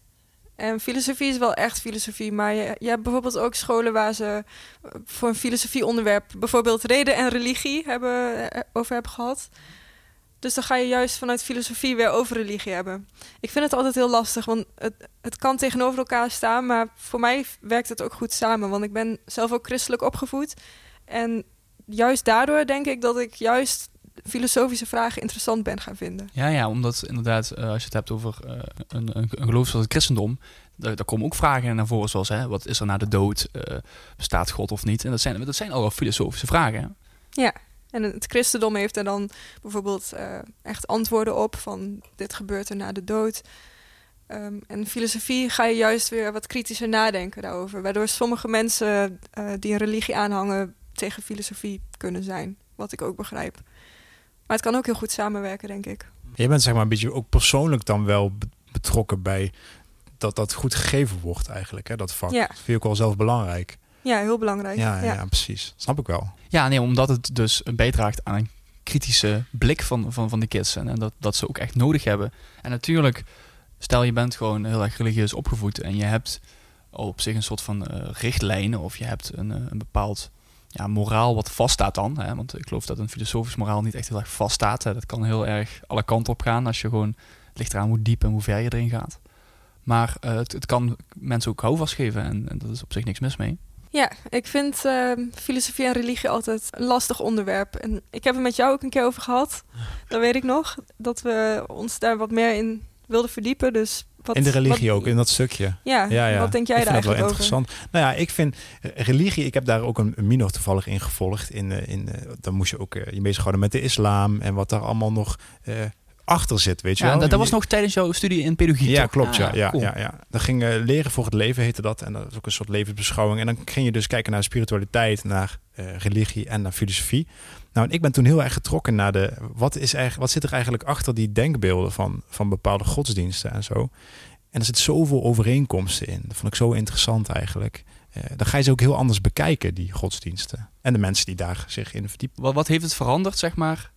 En filosofie is wel echt filosofie, maar je, je hebt bijvoorbeeld ook scholen waar ze eh, voor een filosofieonderwerp bijvoorbeeld reden en religie hebben, eh, over hebben gehad. Dus dan ga je juist vanuit filosofie weer over religie hebben. Ik vind het altijd heel lastig, want het, het kan tegenover elkaar staan, maar voor mij werkt het ook goed samen. Want ik ben zelf ook christelijk opgevoed. En juist daardoor denk ik dat ik juist filosofische vragen interessant ben gaan vinden. Ja, ja, omdat inderdaad, eh, als je het hebt over eh, een, een, een geloof zoals het christendom, daar, daar komen ook vragen naar voren, zoals hè, wat is er na de dood, Eh, bestaat God of niet? En dat zijn, dat zijn al wel filosofische vragen. hè? Ja, en het christendom heeft er dan bijvoorbeeld echt antwoorden op van dit gebeurt er na de dood. Ehm, en filosofie ga je juist weer wat kritischer nadenken daarover. Waardoor sommige mensen die een religie aanhangen tegen filosofie kunnen zijn. Wat ik ook begrijp. Maar het kan ook heel goed samenwerken, denk ik. Je bent zeg maar een beetje ook persoonlijk dan wel be- betrokken bij dat dat goed gegeven wordt eigenlijk, hè, dat vak. Ja. Dat vind je ook wel zelf belangrijk. Ja, heel belangrijk. Ja, ja, ja, precies. Snap ik wel. Ja, nee, omdat het dus bijdraagt aan een kritische blik van, van, van de kids. En, en dat, dat ze ook echt nodig hebben. En natuurlijk, stel je bent gewoon heel erg religieus opgevoed en je hebt op zich een soort van eh, richtlijnen of je hebt een, eh, een bepaald ja, moraal wat vaststaat dan. Hè? Want ik geloof dat een filosofisch moraal niet echt heel erg vaststaat. Hè? Dat kan heel erg alle kanten op gaan als je gewoon het ligt eraan hoe diep en hoe ver je erin gaat. Maar eh, het, kan mensen ook houvast geven en, en dat is op zich niks mis mee. Ja, ik vind ehm, filosofie en religie altijd een lastig onderwerp. En ik heb het met jou ook een keer over gehad. Dat weet ik nog. Dat we ons daar wat meer in wilden verdiepen. Dus wat, in de religie wat- ook, in dat stukje. Ja, Ja, ja. wat denk jij ik daar vind dat wel eigenlijk over? interessant. Nou ja, ik vind eh, religie, ik heb daar ook een, een minor toevallig in gevolgd. In, eh, in, eh, dan moest je ook je bezighouden met de islam en wat daar allemaal nog achter zit, weet je Ja, wel. dat, dat was nog tijdens jouw studie in pedagogie. Ja, toch? klopt. Ja, ja, cool. ja, ja. Dat ging eh, leren voor het leven heette dat. En dat is ook een soort levensbeschouwing. En dan ging je dus kijken naar spiritualiteit, naar eh, religie en naar filosofie. Nou, en ik ben toen heel erg getrokken naar de. Wat, is eigenlijk, wat zit er eigenlijk achter die denkbeelden van, van bepaalde godsdiensten en zo? En er zit zoveel overeenkomsten in. Dat vond ik zo interessant eigenlijk. Eh, dan ga je ze ook heel anders bekijken, die godsdiensten. En de mensen die daar zich in verdiepen. Wat, wat heeft het veranderd, zeg maar,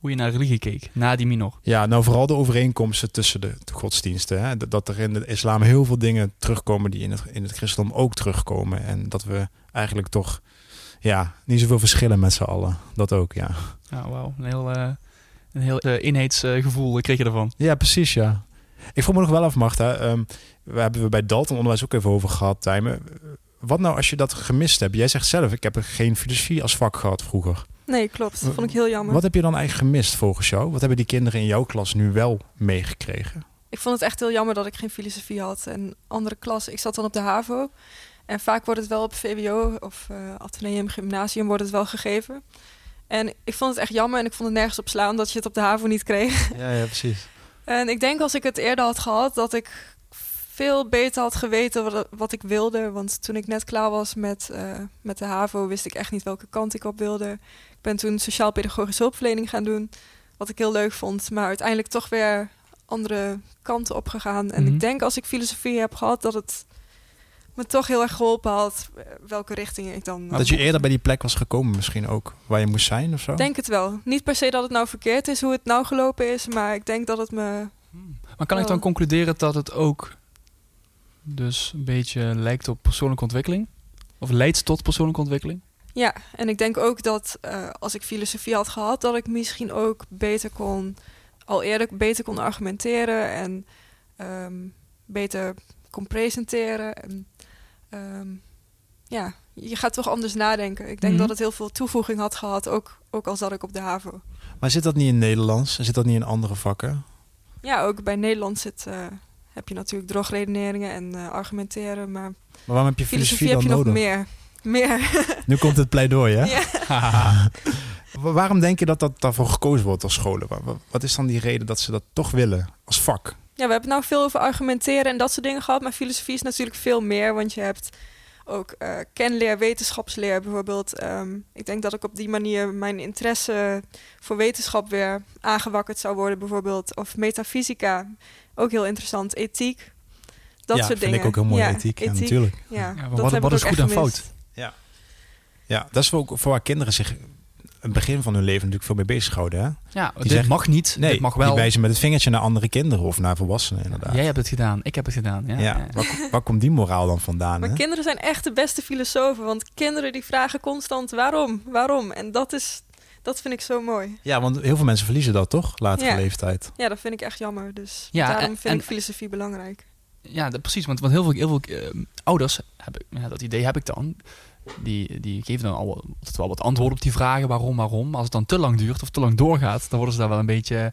hoe je naar religie keek na die minor? Ja, nou vooral de overeenkomsten tussen de, godsdiensten. Hè? Dat- Dat er in de islam heel veel dingen terugkomen die in het, in het christendom ook terugkomen. En dat we eigenlijk toch Ja, niet zoveel verschillen met z'n allen. Dat ook, ja. Ja, wauw. Een heel, eh, een heel eh, eenheidsgevoel kreeg je ervan. Ja, precies, ja. Ik vroeg me nog wel af, Marta. ehm, we hebben we bij Dalton onderwijs ook even over gehad, Tijmen. Wat nou als je dat gemist hebt? Jij zegt zelf, ik heb er geen filosofie als vak gehad vroeger. Nee, klopt. Dat vond ik heel jammer. Wat heb je dan eigenlijk gemist volgens jou? Wat hebben die kinderen in jouw klas nu wel meegekregen? Ik vond het echt heel jammer dat ik geen filosofie had. En andere klas, ik zat dan op de HAVO. En vaak wordt het wel op VWO of uh, Atheneum Gymnasium wordt het wel gegeven. En ik vond het echt jammer en ik vond het nergens op slaan dat je het op de HAVO niet kreeg. Ja, ja, precies. En ik denk als ik het eerder had gehad, dat ik veel beter had geweten wat, wat ik wilde. Want toen ik net klaar was met, uh, met de HAVO, wist ik echt niet welke kant ik op wilde. Ik ben toen sociaal-pedagogische hulpverlening gaan doen, wat ik heel leuk vond. Maar uiteindelijk toch weer andere kanten op gegaan. En Mhm. ik denk als ik filosofie heb gehad, dat het me toch heel erg geholpen had eh, welke richting ik dan... Dat je eerder bij die plek was gekomen misschien ook, waar je moest zijn of zo? Denk het wel. Niet per se dat het nou verkeerd is hoe het nou gelopen is, maar ik denk dat het me... Maar kan ik dan concluderen dat het ook dus een beetje lijkt op persoonlijke ontwikkeling? Of leidt tot persoonlijke ontwikkeling? Ja, en ik denk ook dat eh, als ik filosofie had gehad, dat ik misschien ook beter kon, al eerder beter kon argumenteren en ehm, beter kon presenteren. En, ehm, ja, je gaat toch anders nadenken. Ik denk Mhm. dat het heel veel toevoeging had gehad, ook, ook al zat ik op de HAVO. Maar zit dat niet in Nederlands? En zit dat niet in andere vakken? Ja, ook bij Nederland zit, eh, heb je natuurlijk drogredeneringen en eh, argumenteren, maar Maar waarom heb je filosofie filosofie, heb je dan nog nodig? meer. Meer. (laughs) Nu komt het pleidooi, hè? ja. (laughs) Wa- Waarom denk je dat dat daarvoor gekozen wordt als scholen? Wa- wa- Wat is dan die reden dat ze dat toch willen als vak? Ja, we hebben het nou veel over argumenteren en dat soort dingen gehad. Maar filosofie is natuurlijk veel meer. Want je hebt ook eh, kenleer, wetenschapsleer bijvoorbeeld. Ehm, ik denk dat ik op die manier mijn interesse voor wetenschap weer aangewakkerd zou worden. Bijvoorbeeld. Of metafysica, ook heel interessant. Ethiek, dat ja, soort vind dingen. ik ook heel mooi Ja, ethiek. Ja, natuurlijk. Ja, Ja, wat- is goed en fout? gemist. Ja, dat is voor, ook voor waar kinderen zich het begin van hun leven natuurlijk veel mee bezighouden. Hè? Ja, dit zeggen- mag niet. Nee, dit mag die wel. wijzen met het vingertje naar andere kinderen of naar volwassenen inderdaad. Jij hebt het gedaan. Ik heb het gedaan. Ja, Ja, ja. Waar, waar komt die moraal dan vandaan? Maar Hè? kinderen zijn echt de beste filosofen. Want kinderen die vragen constant waarom, waarom. En dat, is, dat vind ik zo mooi. Ja, want heel veel mensen verliezen dat toch, latere Ja. leeftijd. Ja, dat vind ik echt jammer. Dus Ja, daarom en- vind en- ik filosofie belangrijk. Ja, dat- precies. Want, want heel veel, heel veel eh, ouders, heb ik, ja, dat idee heb ik dan, die, die geven dan al altijd wel wat antwoorden op die vragen. Waarom, waarom. Maar als het dan te lang duurt of te lang doorgaat, dan worden ze daar wel een beetje...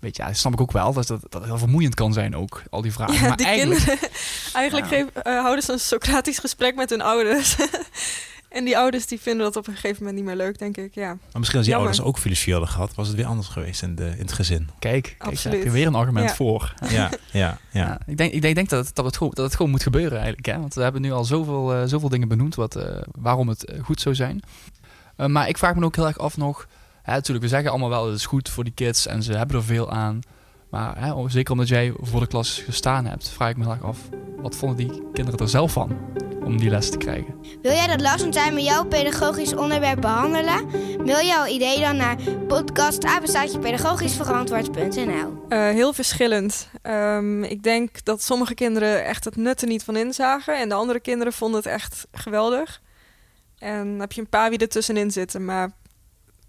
Beetje ja, dat snap ik ook wel, dat dat, dat heel vermoeiend kan zijn ook, al die vragen. Ja, maar die eigenlijk, kinderen. (laughs) Eigenlijk Ja. geven- eh, houden ze een Socratisch gesprek met hun ouders. (laughs) en die ouders die vinden dat op een gegeven moment niet meer leuk, denk ik. Ja, Maar misschien als die Jammer. ouders ook filosofie hadden gehad, was het weer anders geweest in, de, in het gezin. kijk, kijk daar Absoluut. heb je weer een argument Ja. voor. (laughs) Ja, ja, ja. Ja, ik denk, ik denk, ik denk dat, het, dat, het gewoon, dat het gewoon moet gebeuren eigenlijk. Hè? Want we hebben nu al zoveel, eh, zoveel dingen benoemd wat, eh, waarom het eh, goed zou zijn. Eh, maar ik vraag me ook heel erg af nog... Hè, natuurlijk, we zeggen allemaal wel het is goed voor die kids en ze hebben er veel aan. Maar hè, zeker omdat jij voor de klas gestaan hebt, vraag ik me erg af... wat vonden die kinderen er zelf van om die les te krijgen? Wil jij dat Lars en Tijmen jouw pedagogisch onderwerp behandelen? Mail jouw idee dan naar podcastapenstaatjepedagogischverantwoord.nl Eh, heel verschillend. Ehm, ik denk dat sommige kinderen echt het nut er niet van inzagen. En de andere kinderen vonden het echt geweldig. En dan heb je een paar wie er tussenin zitten. Maar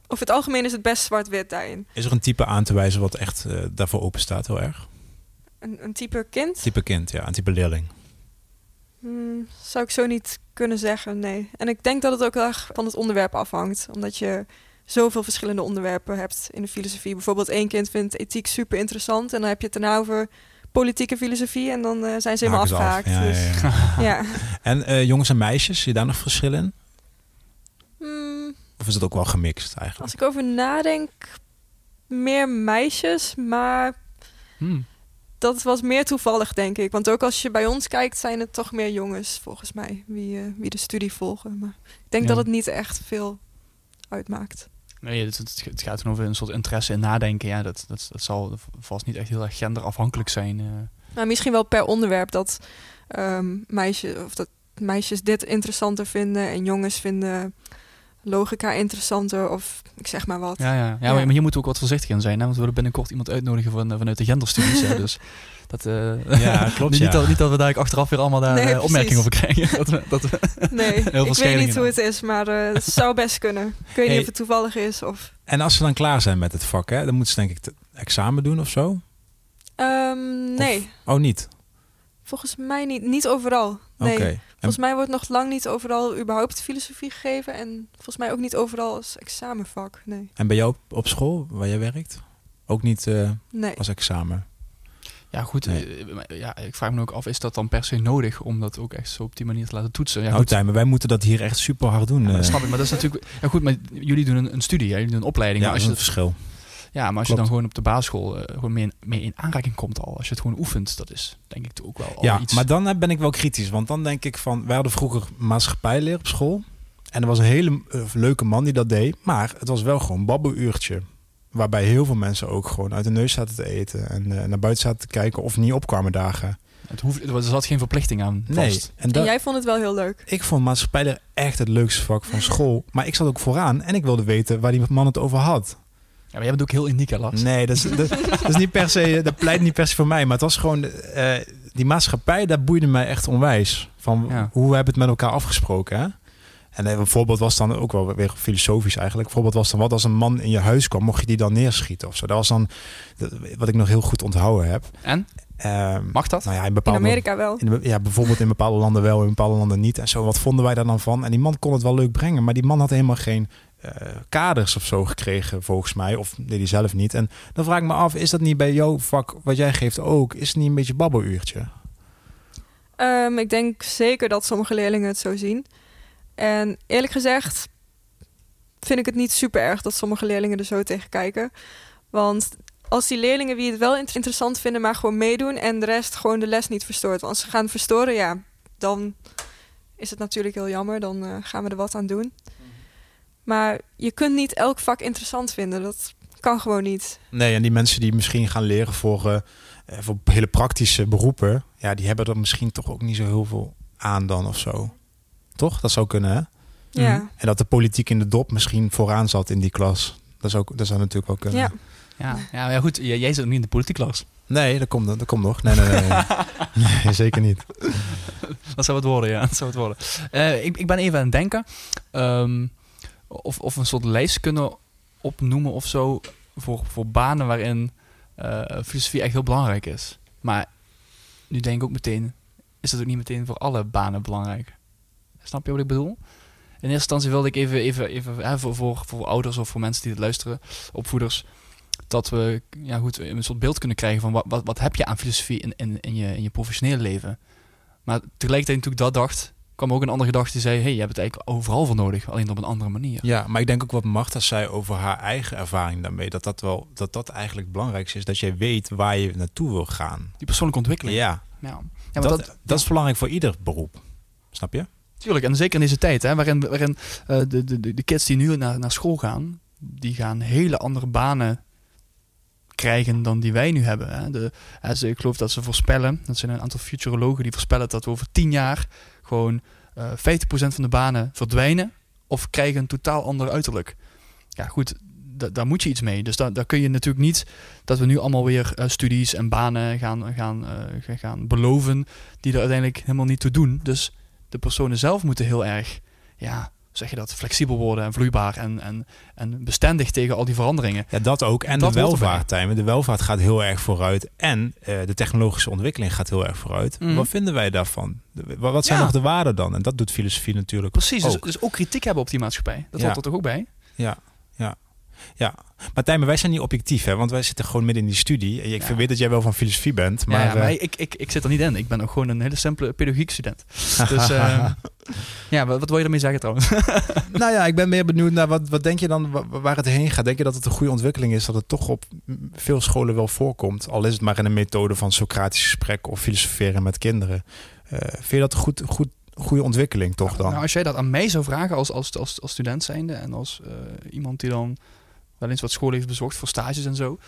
over het algemeen is het best zwart-wit daarin. Is er een type aan te wijzen wat echt eh, daarvoor open staat, heel erg? Een, een type kind Type kind, ja, een type leerling. Hmm, zou ik zo niet kunnen zeggen, nee. En ik denk dat het ook erg van het onderwerp afhangt. Omdat je zoveel verschillende onderwerpen hebt in de filosofie. Bijvoorbeeld één kind vindt ethiek super interessant. En dan heb je het daarna over politieke filosofie. En dan eh, zijn ze helemaal af. afgehaakt. Ja, dus, (laughs) ja. En eh, jongens en meisjes, zie je daar nog verschil in? Of is het ook wel gemixt eigenlijk? als ik over nadenk, meer meisjes. Maar Hmm. dat was meer toevallig, denk ik. Want ook als je bij ons kijkt, zijn het toch meer jongens, volgens mij. Wie, eh, wie de studie volgen. Maar ik denk Ja. dat het niet echt veel uitmaakt. Nee, het, het, het gaat dan over een soort interesse in nadenken. Ja, dat, dat, dat zal vast niet echt heel erg genderafhankelijk zijn. Nou, misschien wel per onderwerp dat ehm meisjes of dat meisjes dit interessanter vinden en jongens vinden logica interessanter of ik zeg maar wat. Ja, ja. ja, Ja. Maar, hier moeten we ook wat voorzichtig in zijn. Hè? Want we willen binnenkort iemand uitnodigen van, eh, vanuit de genderstudies. hè. (laughs) Dus dat, eh, Ja, klopt, (laughs) niet, ja. dat, niet dat we daar achteraf weer allemaal daar Nee, eh, opmerkingen over krijgen. (laughs) dat we, dat we, Nee, veel ik weet niet hoe het is, maar eh, het zou best kunnen. Ik weet Hey. niet of het toevallig is of... En als ze dan klaar zijn met het vak, hè, dan moeten ze denk ik het examen doen of zo? Ehm, nee, Oh, niet? Volgens mij niet. Niet overal. Nee. Volgens mij wordt nog lang niet overal überhaupt filosofie gegeven. En volgens mij ook niet overal als examenvak. Nee. En bij jou op, op school, waar jij werkt? Ook niet eh, Nee. als examen? ja, goed. Nee. eh, ja, ik vraag me ook af, is dat dan per se nodig om dat ook echt zo op die manier te laten toetsen? Ja, goed. maar wij moeten dat hier echt super hard doen. Ja, eh. dat snap ik, maar dat is natuurlijk... Ja, goed, maar jullie doen een, een studie, jullie doen een opleiding. ja, maar dat is je, een verschil. Ja, maar als je dan gewoon op de basisschool eh, gewoon mee in, aanraking komt al, als je het gewoon oefent, dat is denk ik toch ook wel al Ja, iets... maar dan eh, ben ik wel kritisch. Want dan denk ik van, wij hadden vroeger maatschappijleer op school. En er was een hele eh, leuke man die dat deed. Maar het was wel gewoon babbeluurtje. Waarbij heel veel mensen ook gewoon uit de neus zaten te eten. En eh, naar buiten zaten te kijken of niet opkwamen dagen. het hoeft, er zat geen verplichting aan vast. Nee. En En jij vond het wel heel leuk. ik vond maatschappijleer echt het leukste vak van school. Maar ik zat ook vooraan en ik wilde weten waar die man het over had. Ja, maar jij bent ook heel uniek, Lars? Nee, dat, is, dat, dat is niet per se, dat pleit niet per se voor mij. Maar het was gewoon, eh, die maatschappij, dat boeide mij echt onwijs. Van Ja. hoe we hebben het met elkaar afgesproken. Hè? En eh, een voorbeeld was dan ook wel weer filosofisch eigenlijk. Een voorbeeld was dan wat als een man in je huis kwam, mocht je die dan neerschieten of zo. Dat was dan wat ik nog heel goed onthouden heb. En? Ehm, Mag dat? Nou ja, in Amerika wel. in ja, bijvoorbeeld in bepaalde landen wel, in bepaalde landen niet. En zo, wat vonden wij daar dan van? En die man kon het wel leuk brengen, maar die man had helemaal geen eh, kaders of zo gekregen, volgens mij. Of deed hij zelf niet. En dan vraag ik me af, is dat niet bij jouw vak, wat jij geeft ook, is het niet een beetje babbeluurtje? Ehm, ik denk zeker dat sommige leerlingen het zo zien. En eerlijk gezegd vind ik het niet super erg dat sommige leerlingen er zo tegen kijken. Want als die leerlingen wie het wel int- interessant vinden, maar gewoon meedoen en de rest gewoon de les niet verstoort. Want als ze gaan verstoren, ja, dan is het natuurlijk heel jammer. Dan eh, gaan we er wat aan doen. Maar je kunt niet elk vak interessant vinden. Dat kan gewoon niet. Nee, en die mensen die misschien gaan leren voor, eh, eh, voor hele praktische beroepen, ja, die hebben er misschien toch ook niet zo heel veel aan dan of zo. Toch? Dat zou kunnen, hè? Ja. En dat de politiek in de dop misschien vooraan zat in die klas. Dat, is ook, dat zou natuurlijk wel kunnen. ja. Ja, ja, ja goed. Jij, jij zit ook niet in de politiek, Lars. Nee, dat komt, dat komt nog. Nee, nee, nee. nee. (laughs) Nee, zeker niet. Dat zou het worden, ja. Dat zou het worden. Eh, ik, ik ben even aan het denken. ehm, of, of we een soort lijst kunnen opnoemen of zo. Voor, voor banen waarin eh, filosofie echt heel belangrijk is. Maar nu denk ik ook meteen. Is dat ook niet meteen voor alle banen belangrijk? Snap je wat ik bedoel? In eerste instantie wilde ik even, even, even hè, voor, voor, voor ouders of voor mensen die het luisteren, opvoeders, dat we ja, goed, een soort beeld kunnen krijgen van wat, wat, wat heb je aan filosofie in, in, in, je, in je professionele leven. Maar tegelijkertijd toen ik dat dacht, kwam ook een andere gedachte die zei, hey, je hebt het eigenlijk overal voor nodig, alleen op een andere manier. Ja, maar ik denk ook wat Marta zei over haar eigen ervaring daarmee. Dat dat, wel, dat, dat eigenlijk het belangrijkste is. Dat jij weet waar je naartoe wil gaan. Die persoonlijke ontwikkeling. Ja, Ja, ja maar dat, dat, dat, is belangrijk voor ieder beroep. Snap je? Tuurlijk, en zeker in deze tijd, hè, waarin, waarin de, de, de de kids die nu naar, naar school gaan, die gaan hele andere banen krijgen dan die wij nu hebben. Hè. De, ik geloof dat ze voorspellen, dat zijn een aantal futurologen die voorspellen dat we over tien jaar gewoon eh 50% van de banen verdwijnen of krijgen een totaal ander uiterlijk. Ja, goed, da- daar moet je iets mee. Dus daar, kun je natuurlijk niet dat we nu allemaal weer eh, studies en banen gaan, gaan, eh, gaan beloven die er uiteindelijk helemaal niet toe doen. Dus de personen zelf moeten heel erg, ja, zeg je dat, flexibel worden en vloeibaar en, en, en bestendig tegen al die veranderingen. Ja, dat ook. En Dat de hoort erbij. welvaart, Tijmen. De welvaart gaat heel erg vooruit. En eh, de technologische ontwikkeling gaat heel erg vooruit. Mhm. Wat vinden wij daarvan? Wat zijn Ja. nog de waarden dan? En dat doet filosofie natuurlijk Precies, dus, ook. dus ook kritiek hebben op die maatschappij. Dat Ja. hoort er toch ook bij? Ja, ja. Ja, maar Tijmen, wij zijn niet objectief, hè? Want wij zitten gewoon midden in die studie. Ik Ja. weet dat jij wel van filosofie bent, maar... Ja, maar eh, ik, ik, ik zit er niet in. Ik ben ook gewoon een hele simpele pedagogiek student. (laughs) Dus eh, ja, wat, wat wil je ermee zeggen trouwens? (laughs) nou ja, ik ben meer benieuwd naar wat, wat denk je dan wa- waar het heen gaat? Denk je dat het een goede ontwikkeling is dat het toch op veel scholen wel voorkomt? Al is het maar in een methode van Socratisch gesprek of filosoferen met kinderen. Eh, vind je dat een goed, goed, goede ontwikkeling toch dan? Nou, als jij dat aan mij zou vragen als, als, als, als student zijnde en als eh, iemand die dan wel eens wat school heeft bezocht voor stages en zo,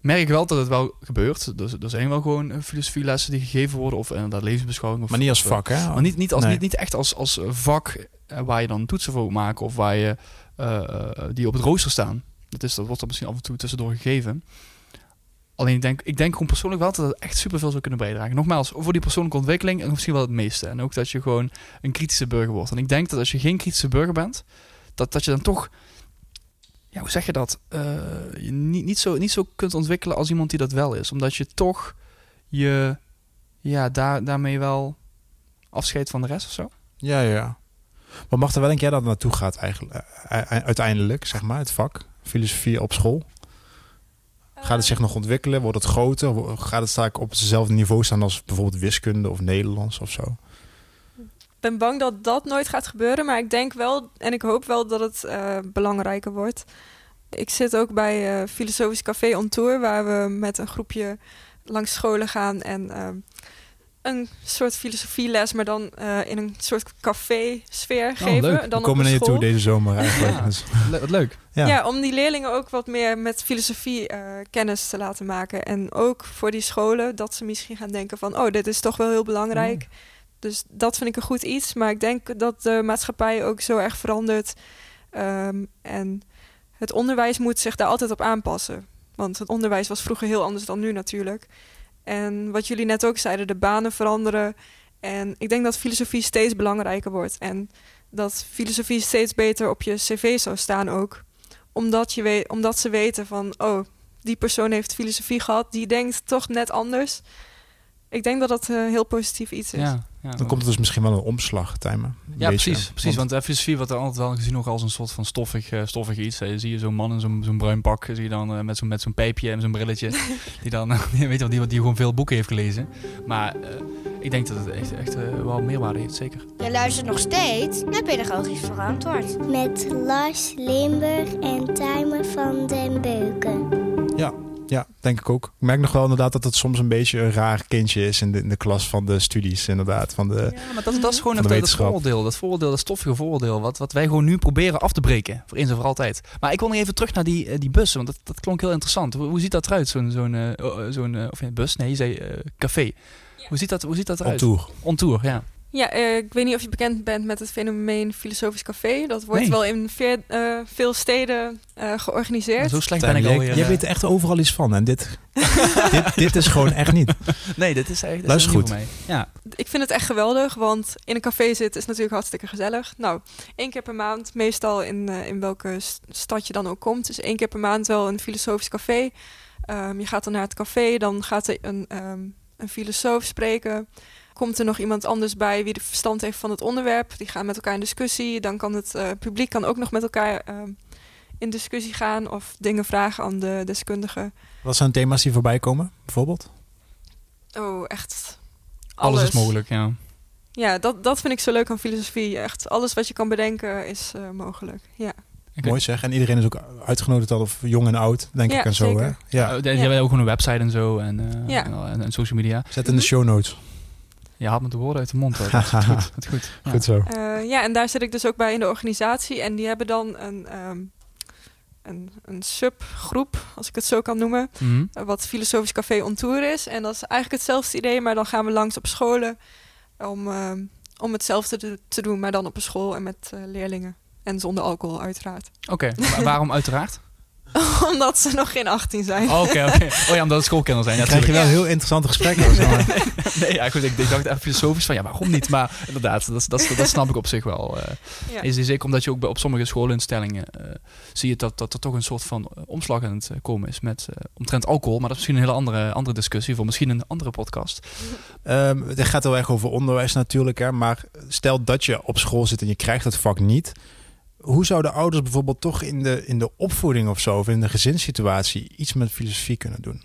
merk ik wel dat het wel gebeurt. Dus, er zijn wel gewoon eh, filosofielessen die gegeven worden of inderdaad levensbeschouwing. Of, maar niet als eh, vak, hè? Maar niet, niet, als, Nee. niet, niet echt als, als vak eh, waar je dan toetsen voor moet maken of waar je die op het rooster staan. Dat, is, dat wordt dan misschien af en toe tussendoor gegeven. Alleen ik denk, ik denk gewoon persoonlijk wel dat het echt superveel zou kunnen bijdragen. Nogmaals, voor die persoonlijke ontwikkeling en misschien wel het meeste. En ook dat je gewoon een kritische burger wordt. En ik denk dat als je geen kritische burger bent, dat, dat je dan toch, ja, hoe zeg je dat? Eh, je niet, niet, zo, niet zo kunt ontwikkelen als iemand die dat wel is. Omdat je toch je, ja, daar, daarmee wel afscheid van de rest of zo. Ja, ja. Maar mag er wel een keer dat naartoe gaat eigenlijk, eh, eh, uiteindelijk, zeg maar, het vak, filosofie op school? Gaat het zich nog ontwikkelen? Wordt het groter? Gaat het straks op hetzelfde niveau staan als bijvoorbeeld wiskunde of Nederlands of zo? Ik ben bang dat dat nooit gaat gebeuren, maar ik denk wel en ik hoop wel dat het eh, belangrijker wordt. Ik zit ook bij eh, Filosofisch Café on Tour, waar we met een groepje langs scholen gaan en eh, een soort filosofieles, maar dan eh, in een soort café-sfeer geven. leuk. Dan We op komen naar je toe deze zomer eigenlijk. Ja. Dus, (laughs) Le- wat leuk. ja. Ja. om die leerlingen ook wat meer met filosofie eh, kennis te laten maken. En ook voor die scholen dat ze misschien gaan denken van... oh, dit is toch wel heel belangrijk. Dus dat vind ik een goed iets. Maar ik denk dat de maatschappij ook zo erg verandert. Ehm, en het onderwijs moet zich daar altijd op aanpassen. Want het onderwijs was vroeger heel anders dan nu natuurlijk. En wat jullie net ook zeiden, de banen veranderen. En ik denk dat filosofie steeds belangrijker wordt. En dat filosofie steeds beter op je cv zou staan ook. Omdat, je weet, omdat ze weten van, oh, die persoon heeft filosofie gehad. Die denkt toch net anders. Ik denk dat dat een heel positief iets is. Ja, ja. Dan komt het dus misschien wel een omslag, Tijmen. Ja, beetje. precies. precies want filosofie wordt er altijd wel gezien nog als een soort van stoffig, eh, stoffig iets. Eh, zie je zo'n man in zo'n zo'n bruin pak, zie je dan eh, met zo'n met zo'n pijpje en zo'n brilletje. (laughs) die dan, (laughs) eh, weet je wel, die, die gewoon veel boeken heeft gelezen. Maar eh, ik denk dat het echt, echt eh, wel meerwaarde heeft, zeker. Je luistert nog steeds naar Pedagogisch Verantwoord. Met Lars Limburg en Tijmen van den Beuken. Ja, denk ik ook. Ik merk nog wel inderdaad dat het soms een beetje een raar kindje is in de, in de klas van de studies, inderdaad. Van de, Ja, maar dat, dat is gewoon het, vooroordeel. Dat vooroordeel, dat stoffige vooroordeel. Wat, wat wij gewoon nu proberen af te breken. Voor eens en voor altijd. Maar ik wil nog even terug naar die, eh, die bussen. Want dat, dat klonk heel interessant. Hoe, hoe ziet dat eruit? Zo'n, zo'n, eh, zo'n eh, of bus? Nee, je zei café. Hoe ziet dat, hoe ziet dat eruit? tour. On tour, ja. Ja, eh, ik weet niet of je bekend bent met het fenomeen Filosofisch Café. Dat wordt Nee. wel in veer- eh, veel steden eh, georganiseerd. Zo slecht ben ik alweer. jij weet er echt overal iets van. En dit, (laughs) dit, dit is gewoon echt niet. Nee, dit is echt Luister goed. voor mij. Ja. Ik vind het echt geweldig, want in een café zitten is natuurlijk hartstikke gezellig. Nou, één keer per maand, meestal in, in welke stad je dan ook komt. Dus één keer per maand wel een filosofisch café. Ehm, je gaat dan naar het café, dan gaat er een, ehm, een filosoof spreken. Komt er nog iemand anders bij wie de verstand heeft van het onderwerp? Die gaan met elkaar in discussie. Dan kan het eh, publiek kan ook nog met elkaar ehm, in discussie gaan of dingen vragen aan de deskundige. Wat zijn thema's die voorbij komen, bijvoorbeeld? Oh, echt Alles. is mogelijk, ja. Ja, dat, dat vind ik zo leuk aan filosofie. Echt, alles wat je kan bedenken is eh, mogelijk. Ja. Mooi zeg. En iedereen is ook uitgenodigd, al of jong en oud, denk Ja, ik en zo. Hè? zeker. Ja. Uh, die hebben ook gewoon een website en zo. En, eh, Ja. en, en social media. Zet in de show notes. Je haalt me de woorden uit de mond. hoor. (laughs) Dat is goed. Dat is goed. Ja. Goed zo. Eh, ja, en daar zit ik dus ook bij in de organisatie. En die hebben dan een, ehm, een, een subgroep, als ik het zo kan noemen. Mhm. eh, wat Filosofisch Café on Tour is. En dat is eigenlijk hetzelfde idee, maar dan gaan we langs op scholen om, ehm, om hetzelfde te, te doen, maar dan op een school en met eh, leerlingen. En zonder alcohol, uiteraard. Oké, maar waarom uiteraard? (laughs) (laughs) Omdat ze nog geen 18 zijn. Oké, oké. Oh ja, omdat het schoolkinderen zijn. Ja, Dan krijg je wel heel interessante gesprekken. zeg maar. (laughs) Nee, ja, goed. Ik, ik dacht even filosofisch van, ja, waarom niet? Maar inderdaad, dat, dat, dat snap ik op zich wel. eh. Ja. Is zeker omdat je ook bij, op sommige schoolinstellingen eh, zie je dat, dat er toch een soort van eh, omslag aan het komen is met eh, omtrent alcohol. Maar dat is misschien een hele andere, andere discussie voor misschien een andere podcast. Ehm, het gaat heel erg over onderwijs natuurlijk. Hè, maar stel dat je op school zit en je krijgt het vak niet. Hoe zouden ouders bijvoorbeeld toch in de, in de opvoeding of zo, of in de gezinssituatie, iets met filosofie kunnen doen?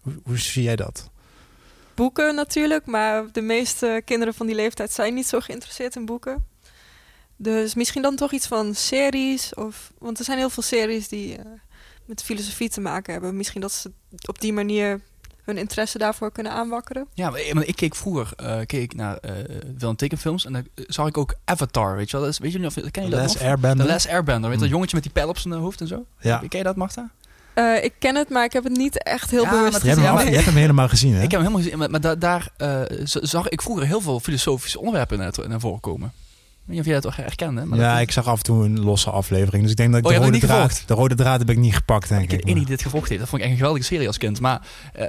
Hoe, hoe zie jij dat? boeken natuurlijk, maar de meeste kinderen van die leeftijd zijn niet zo geïnteresseerd in boeken. Dus misschien dan toch iets van series of want er zijn heel veel series die eh, met filosofie te maken hebben. Misschien dat ze op die manier hun interesse daarvoor kunnen aanwakkeren. Ja, maar maar ik keek vroeger eh, keek ik naar eh wel een tekenfilms en dan zag ik ook Avatar, weet je wel? Dat is, weet je niet of ken je dat Les? Airbender? De Les Airbender, weet je dat Hmm. jongetje met die pijl op zijn eh, hoofd en zo? Ja. Ken je dat, Marta? Eh, ik ken het, maar ik heb het niet echt heel Ja, bewust maar Je hebt, Ja, hem, maar- al- je hebt hem helemaal gezien, hè? Ik heb hem helemaal gezien, maar, maar da- daar eh, zag ik vroeger heel veel filosofische onderwerpen naar, naar voren komen. Weet niet of jij dat toch herkende. Maar ja, dat- ik zag af en toe een losse aflevering. Dus ik denk dat ik Oh, de, je rode niet draad, de rode draad heb ik niet gepakt, denk ik ik. Maar- die dit gevolgd heeft. Dat vond ik echt een geweldige serie als kind. Maar, eh,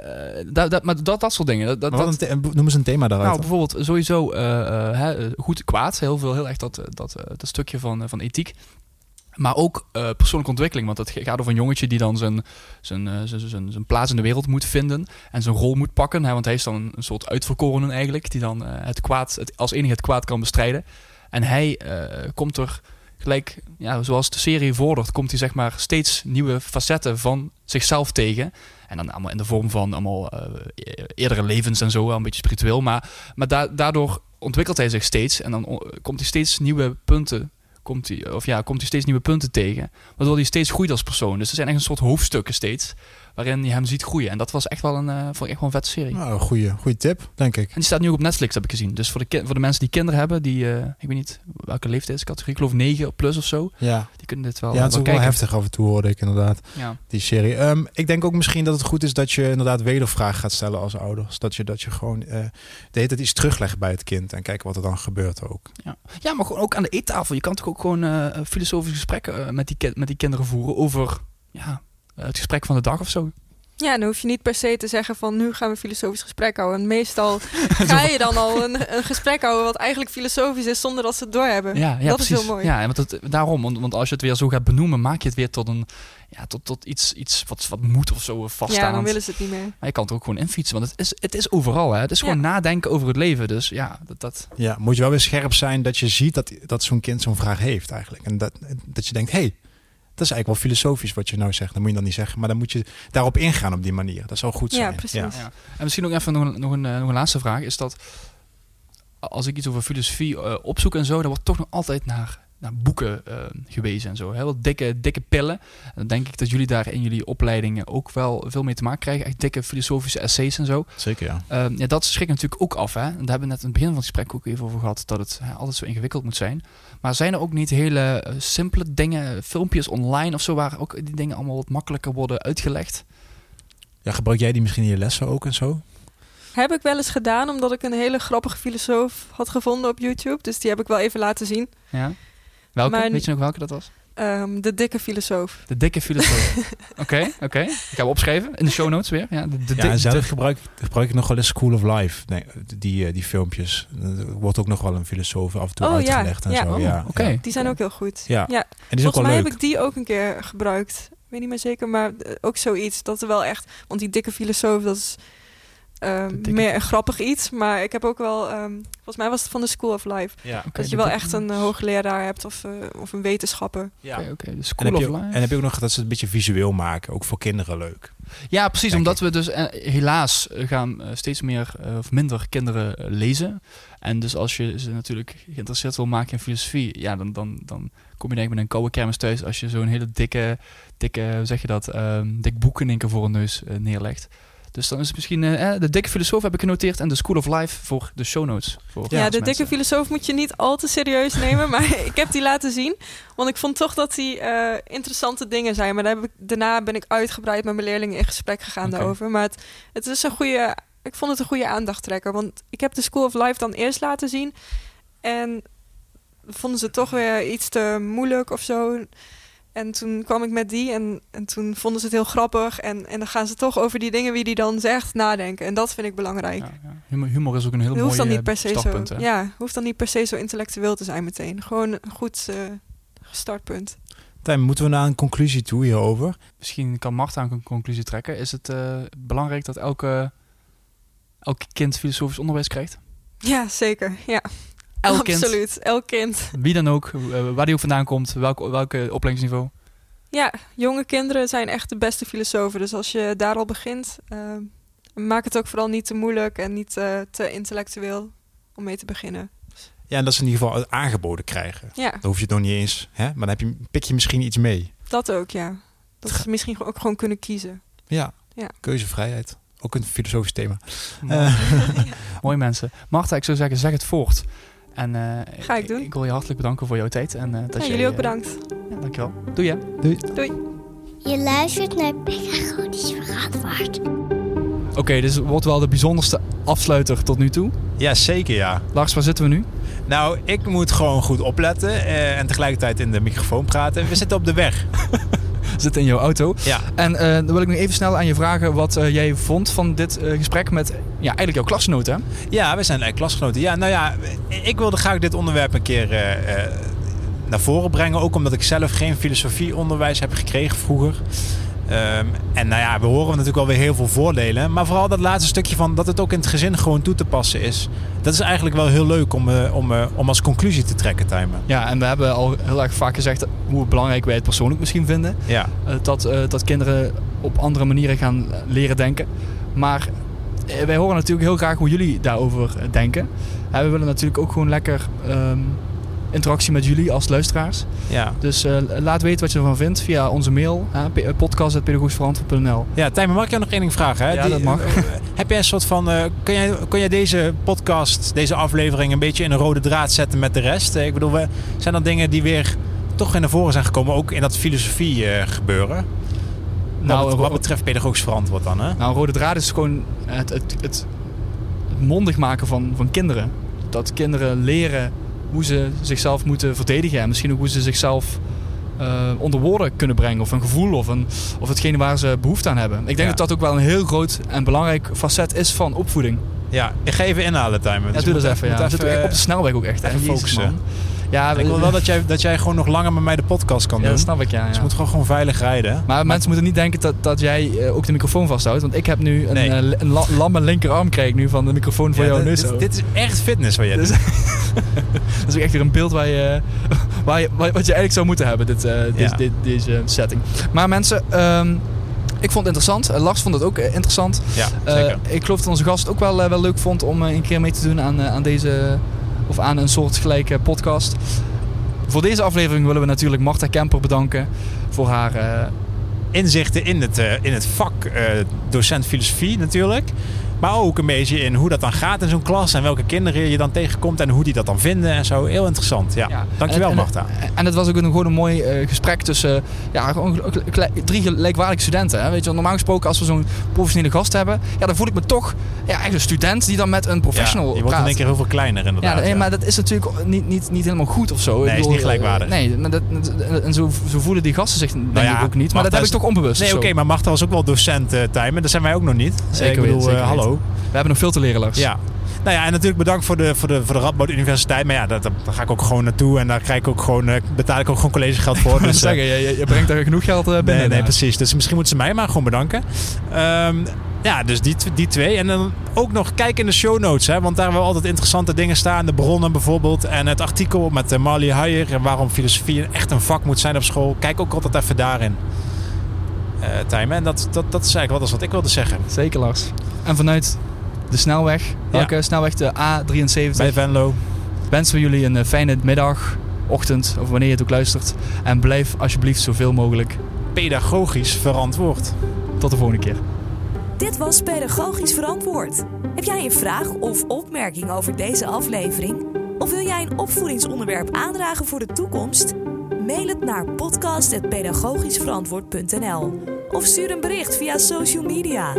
dat, dat, maar dat, dat soort dingen. Dat, dat, noem eens een thema daaruit. Nou, bijvoorbeeld sowieso hè, eh, goed kwaad. Heel veel, heel erg dat, dat, dat stukje van, van ethiek. Maar ook persoonlijke ontwikkeling. Want het gaat over een jongetje die dan zijn, zijn, zijn, zijn, zijn plaats in de wereld moet vinden. En zijn rol moet pakken. Hè, want hij is dan een, soort uitverkorene eigenlijk. Die dan het kwaad, het, als enige het kwaad kan bestrijden. En hij eh, komt er gelijk, ja, zoals de serie vordert, komt hij zeg maar steeds nieuwe facetten van zichzelf tegen. En dan allemaal in de vorm van allemaal eh, e- eerdere levens en zo, een beetje spiritueel. Maar, maar da- daardoor ontwikkelt hij zich steeds. En dan komt hij steeds nieuwe punten. Komt hij, of ja, komt hij steeds nieuwe punten tegen. Waardoor hij steeds groeit als persoon. Dus er zijn echt een soort hoofdstukken steeds. Waarin je hem ziet groeien. En dat was echt wel een, eh, vond ik echt wel een vette serie. Nou, een goede, goede tip, denk ik. En die staat nu ook op Netflix, heb ik gezien. Dus voor de, voor de mensen die kinderen hebben, die, eh, ik weet niet welke leeftijdscategorie, ik geloof 9 plus of zo, Ja, die kunnen dit wel, ja het is wel ook wel heftig af en toe, hoorde ik inderdaad, Ja. die serie. Ehm, ik denk ook misschien dat het goed is dat je inderdaad wedervraag gaat stellen als ouders. Dat je, dat je gewoon eh de hele tijd iets teruglegt bij het kind en kijken wat er dan gebeurt ook. ja, maar gewoon ook aan de eettafel. Je kan toch ook gewoon filosofische gesprekken met, die met die kinderen voeren over ja, het gesprek van de dag of zo. Ja, dan hoef je niet per se te zeggen van nu gaan we een filosofisch gesprek houden. En meestal (laughs) ga je dan al een, een gesprek houden wat eigenlijk filosofisch is zonder dat ze het doorhebben. Ja, ja dat precies. is heel mooi. Ja, want het, daarom, want, want als je het weer zo gaat benoemen, maak je het weer tot een ja, tot, tot iets, iets wat, wat moet of zo vaststaand. Ja, dan willen ze het niet meer. Maar je kan het ook gewoon infietsen, want het is, het is overal. Hè? Het is Ja. gewoon nadenken over het leven. Dus ja, dat, dat, Ja, moet je wel weer scherp zijn dat je ziet dat, dat zo'n kind zo'n vraag heeft eigenlijk. En dat, dat je denkt, hé, hey, dat is eigenlijk wel filosofisch wat je nou zegt. Dat moet je dan niet zeggen, maar dan moet je daarop ingaan op die manier. Dat zou goed zijn. Ja, precies. Ja. En misschien ook even nog een, nog, een, eh, nog een laatste vraag. Is dat als ik iets over filosofie eh, opzoek en zo, dan wordt toch nog altijd naar, naar boeken eh, gewezen en zo. Heel wat dikke, dikke pillen. En dan denk ik dat jullie daar in jullie opleidingen ook wel veel mee te maken krijgen. Echt dikke filosofische essays en zo. Zeker, ja. Ehm, ja, dat schrikt natuurlijk ook af. Hè? En daar hebben we net in het begin van het gesprek ook even over gehad. Dat het hè, altijd zo ingewikkeld moet zijn. Maar zijn er ook niet hele eh, simpele dingen, filmpjes online of zo, waar ook die dingen allemaal wat makkelijker worden uitgelegd? Ja, gebruik jij die misschien in je lessen ook en zo? Heb ik wel eens gedaan, omdat ik een hele grappige filosoof had gevonden op YouTube. Dus die heb ik wel even laten zien. Ja. Welke? Maar- Weet je nog welke dat was? Ehm, de dikke filosoof. De dikke filosoof. (laughs) Oké, oké. Ik ga hem opschrijven in de show notes weer. Ja, de, de, Ja, en zelf de- gebruik, gebruik ik nog wel eens School of Life. Nee, die, eh, die filmpjes. Er wordt ook nog wel een filosoof af en toe Oh, ja. uitgelegd en Ja. zo. Oh, ja, ja. Die zijn ook heel goed. Ja. ja. En die is ook Volgens wel mij leuk. heb ik die ook een keer gebruikt. Ik weet niet meer zeker, maar eh, ook zoiets. Dat er wel echt... Want die dikke filosoof, dat is dikke- meer een grappig iets. Maar ik heb ook wel... ehm, volgens mij was het van de School of Life. Ja. Dat je wel echt een eh, hoogleraar hebt of, eh, of een wetenschapper. Ja. Oké. De En School heb, of je ook, Life. en heb je ook nog dat ze het een beetje visueel maken. Ook voor kinderen leuk. Ja, precies. Denk omdat we dus eh, helaas eh, gaan eh, steeds meer eh, of minder kinderen eh, lezen. En dus als je ze natuurlijk geïnteresseerd wil maken in filosofie, ja, dan, dan, dan kom je denk ik met een koude kermis thuis als je zo'n hele dikke, dikke, hoe zeg je dat, ehm, dik boek in één keer voor een neus eh, neerlegt. Dus dan is het misschien eh, eh, de dikke filosoof heb ik genoteerd en de School of Life voor de show notes. Voor Ja, de dikke filosoof moet je niet al te serieus nemen. (laughs) maar ik heb die laten zien. Want ik vond toch dat die eh, interessante dingen zijn. Maar daar heb ik, daarna ben ik uitgebreid met mijn leerlingen in gesprek gegaan daarover. Maar het, het is een goede... Ik vond het een goede aandachttrekker. Want ik heb de School of Life dan eerst laten zien. En vonden ze toch weer iets te moeilijk of zo. En toen kwam ik met die en, en toen vonden ze het heel grappig. En, en dan gaan ze toch over die dingen wie die dan zegt nadenken. En dat vind ik belangrijk. Ja, ja. Humor, humor is ook een heel mooi hoeft dan eh, niet per se zo. startpunt. hè? Ja, hoeft dan niet per se zo intellectueel te zijn meteen. Gewoon een goed eh, startpunt. Tijn, moeten we naar een conclusie toe hierover? Misschien kan Marta een conclusie trekken. Is het eh, belangrijk dat elke, elk kind filosofisch onderwijs krijgt? Ja, zeker. Ja, Elk kind, absoluut. Elk kind. wie dan ook, eh, waar die ook vandaan komt, welk, welke opleidingsniveau. Ja, jonge kinderen zijn echt de beste filosofen. Dus als je daar al begint, eh, maak het ook vooral niet te moeilijk en niet eh, te intellectueel om mee te beginnen. Ja, en dat ze in ieder geval het aangeboden krijgen. Ja, Dan hoef je het nog niet eens. Hè? Maar dan heb je, pik je misschien iets mee. dat ook, ja. Dat ze misschien ook gewoon kunnen kiezen. Ja, Ja. keuzevrijheid. Ook een filosofisch thema. Mooi. Eh, (laughs) Mooi mensen. Marta, ik zou zeggen, zeg het voort. En, eh, Ga ik doen. Ik wil je hartelijk bedanken voor jouw tijd. En, eh, dat Ja, jij, jullie ook eh, bedankt. Ja, dankjewel. Doe je. Je luistert naar Pedagogisch Verantwoord. Oké, dit wordt wel de bijzonderste afsluiter tot nu toe. ja, zeker ja. Lars, waar zitten we nu? Nou, ik moet gewoon goed opletten eh, en tegelijkertijd in de microfoon praten. We zitten op de weg. (laughs) Zit in jouw auto. Ja. En eh, dan wil ik nog even snel aan je vragen wat eh, jij vond van dit eh, gesprek met ja, eigenlijk jouw klasgenoten. Ja, we zijn eigenlijk klasgenoten. Ja, nou ja, ik wilde graag dit onderwerp een keer naar voren brengen. Ook omdat ik zelf geen filosofieonderwijs heb gekregen vroeger. Ehm, en nou ja, we horen natuurlijk alweer heel veel voordelen. Maar vooral dat laatste stukje van dat het ook in het gezin gewoon toe te passen is. Dat is eigenlijk wel heel leuk om, eh, om, eh, om als conclusie te trekken, Tijmen. Ja, en we hebben al heel erg vaak gezegd hoe belangrijk wij het persoonlijk misschien vinden. Ja. Eh, dat, dat kinderen op andere manieren gaan leren denken. Maar wij horen natuurlijk heel graag hoe jullie daarover denken. En we willen natuurlijk ook gewoon lekker ehm, interactie met jullie als luisteraars. Ja. Dus eh, laat weten wat je ervan vindt via onze mail, uh, podcast.pedagogischverantwoord.nl. Ja, Tijmen, mag ik jou nog één ding vragen? Hè? Ja, dat mag. eh, (laughs) heb jij een soort van... eh, kun, jij, kun jij deze podcast, deze aflevering... een beetje in een rode draad zetten met de rest? Eh, ik bedoel, we, zijn er dingen die weer toch in naar voren zijn gekomen... ook in dat filosofie eh, gebeuren? Nou, wat betreft pedagogisch verantwoord dan, hè? Nou, rode draad is gewoon het, het, het, het mondig maken van, van kinderen. Dat kinderen leren hoe ze zichzelf moeten verdedigen. En misschien ook hoe ze zichzelf eh, onder woorden kunnen brengen. Of een gevoel of, een, of hetgene waar ze behoefte aan hebben. Ik denk Ja. dat dat ook wel een heel groot en belangrijk facet is van opvoeding. Ja, ik ga even inhalen, Tijmen. Ja, Dus doe we dat even. Ja. Echt op de snelweg ook echt. even focussen. man. Ja, Ik wil wel dat jij, dat jij gewoon nog langer met mij de podcast kan Ja, doen. dat snap ik, ja. Dus ja. je moet gewoon, gewoon veilig rijden. Maar mensen moeten niet denken dat, dat jij eh, ook de microfoon vasthoudt. Want ik heb nu een, Nee. eh, een la- lamme linkerarm ik nu van de microfoon voor Ja, dit, neus. dit, dit is echt fitness wat jij Dus-. (laughs) Dat is ook echt weer een beeld waar je, (laughs) waar je, wat je eigenlijk zou moeten hebben, dit, deze, Ja. dit- deze setting. Maar mensen, ehm, ik vond het interessant. Lars vond het ook interessant. Ja, ik geloof dat onze gast het ook wel, wel leuk vond om een keer mee te doen aan, aan deze, of aan een soortgelijke podcast. Voor deze aflevering willen we natuurlijk Marta Kemper bedanken voor haar eh, inzichten in het, eh, in het vak eh, docent filosofie natuurlijk. Maar ook een beetje in hoe dat dan gaat in zo'n klas. En welke kinderen je dan tegenkomt en hoe die dat dan vinden en zo. Heel interessant. Ja. Ja. Dankjewel En- en- Marta. En het was ook een, gewoon een mooi eh, gesprek tussen ja, gewoon drie gelijkwaardige studenten. Hè. Weet je, normaal gesproken als we zo'n professionele gast hebben, ja, dan voel ik me toch ja, eigenlijk een student die dan met een professional Ja, je wordt praat. in één keer heel veel kleiner inderdaad. ja, nee, ja. maar dat is natuurlijk niet, niet, niet helemaal goed of zo. Ik Nee, is niet gelijkwaardig. eh, Nee, maar dat, en zo, zo voelen die gasten zich denk ja, ik ook niet. Maar Marta dat heb is- ik toch onbewust. Nee, oké, maar Marta was ook wel docent eh Tijmen. Dat zijn wij ook nog niet. Zeker ik bedoel, zeker We hebben nog veel te leren, Lars. Ja. Nou ja, en natuurlijk bedankt voor de, voor de, voor de Radboud Universiteit. Maar ja, dat, daar ga ik ook gewoon naartoe. En daar krijg ik ook gewoon, eh, betaal ik ook gewoon collegegeld voor. (laughs) Dus eh, zeggen, je, je- brengt daar genoeg geld eh, binnen. Nee, nee, precies. Dus misschien moeten ze mij maar gewoon bedanken. Ehm, ja, dus die, die twee. En dan ook nog kijk in de show notes. Hè, want daar hebben we altijd interessante dingen staan. De bronnen bijvoorbeeld. En het artikel met Marley Huijer. En waarom filosofie echt een vak moet zijn op school. Kijk ook altijd even daarin. Eh Tijmen. En dat, dat, dat is eigenlijk wat, is wat ik wilde zeggen. Zeker, Lars. En vanuit de snelweg, welke snelweg? De A73. Bij Venlo. wensen we jullie een eh, fijne middag, ochtend of wanneer je het ook luistert. En blijf alsjeblieft zoveel mogelijk. Pedagogisch verantwoord. Tot de volgende keer. Dit was Pedagogisch Verantwoord. Heb jij een vraag of opmerking over deze aflevering? Of wil jij een opvoedingsonderwerp aandragen voor de toekomst? Mail het naar podcast.pedagogischverantwoord.nl of stuur een bericht via social media.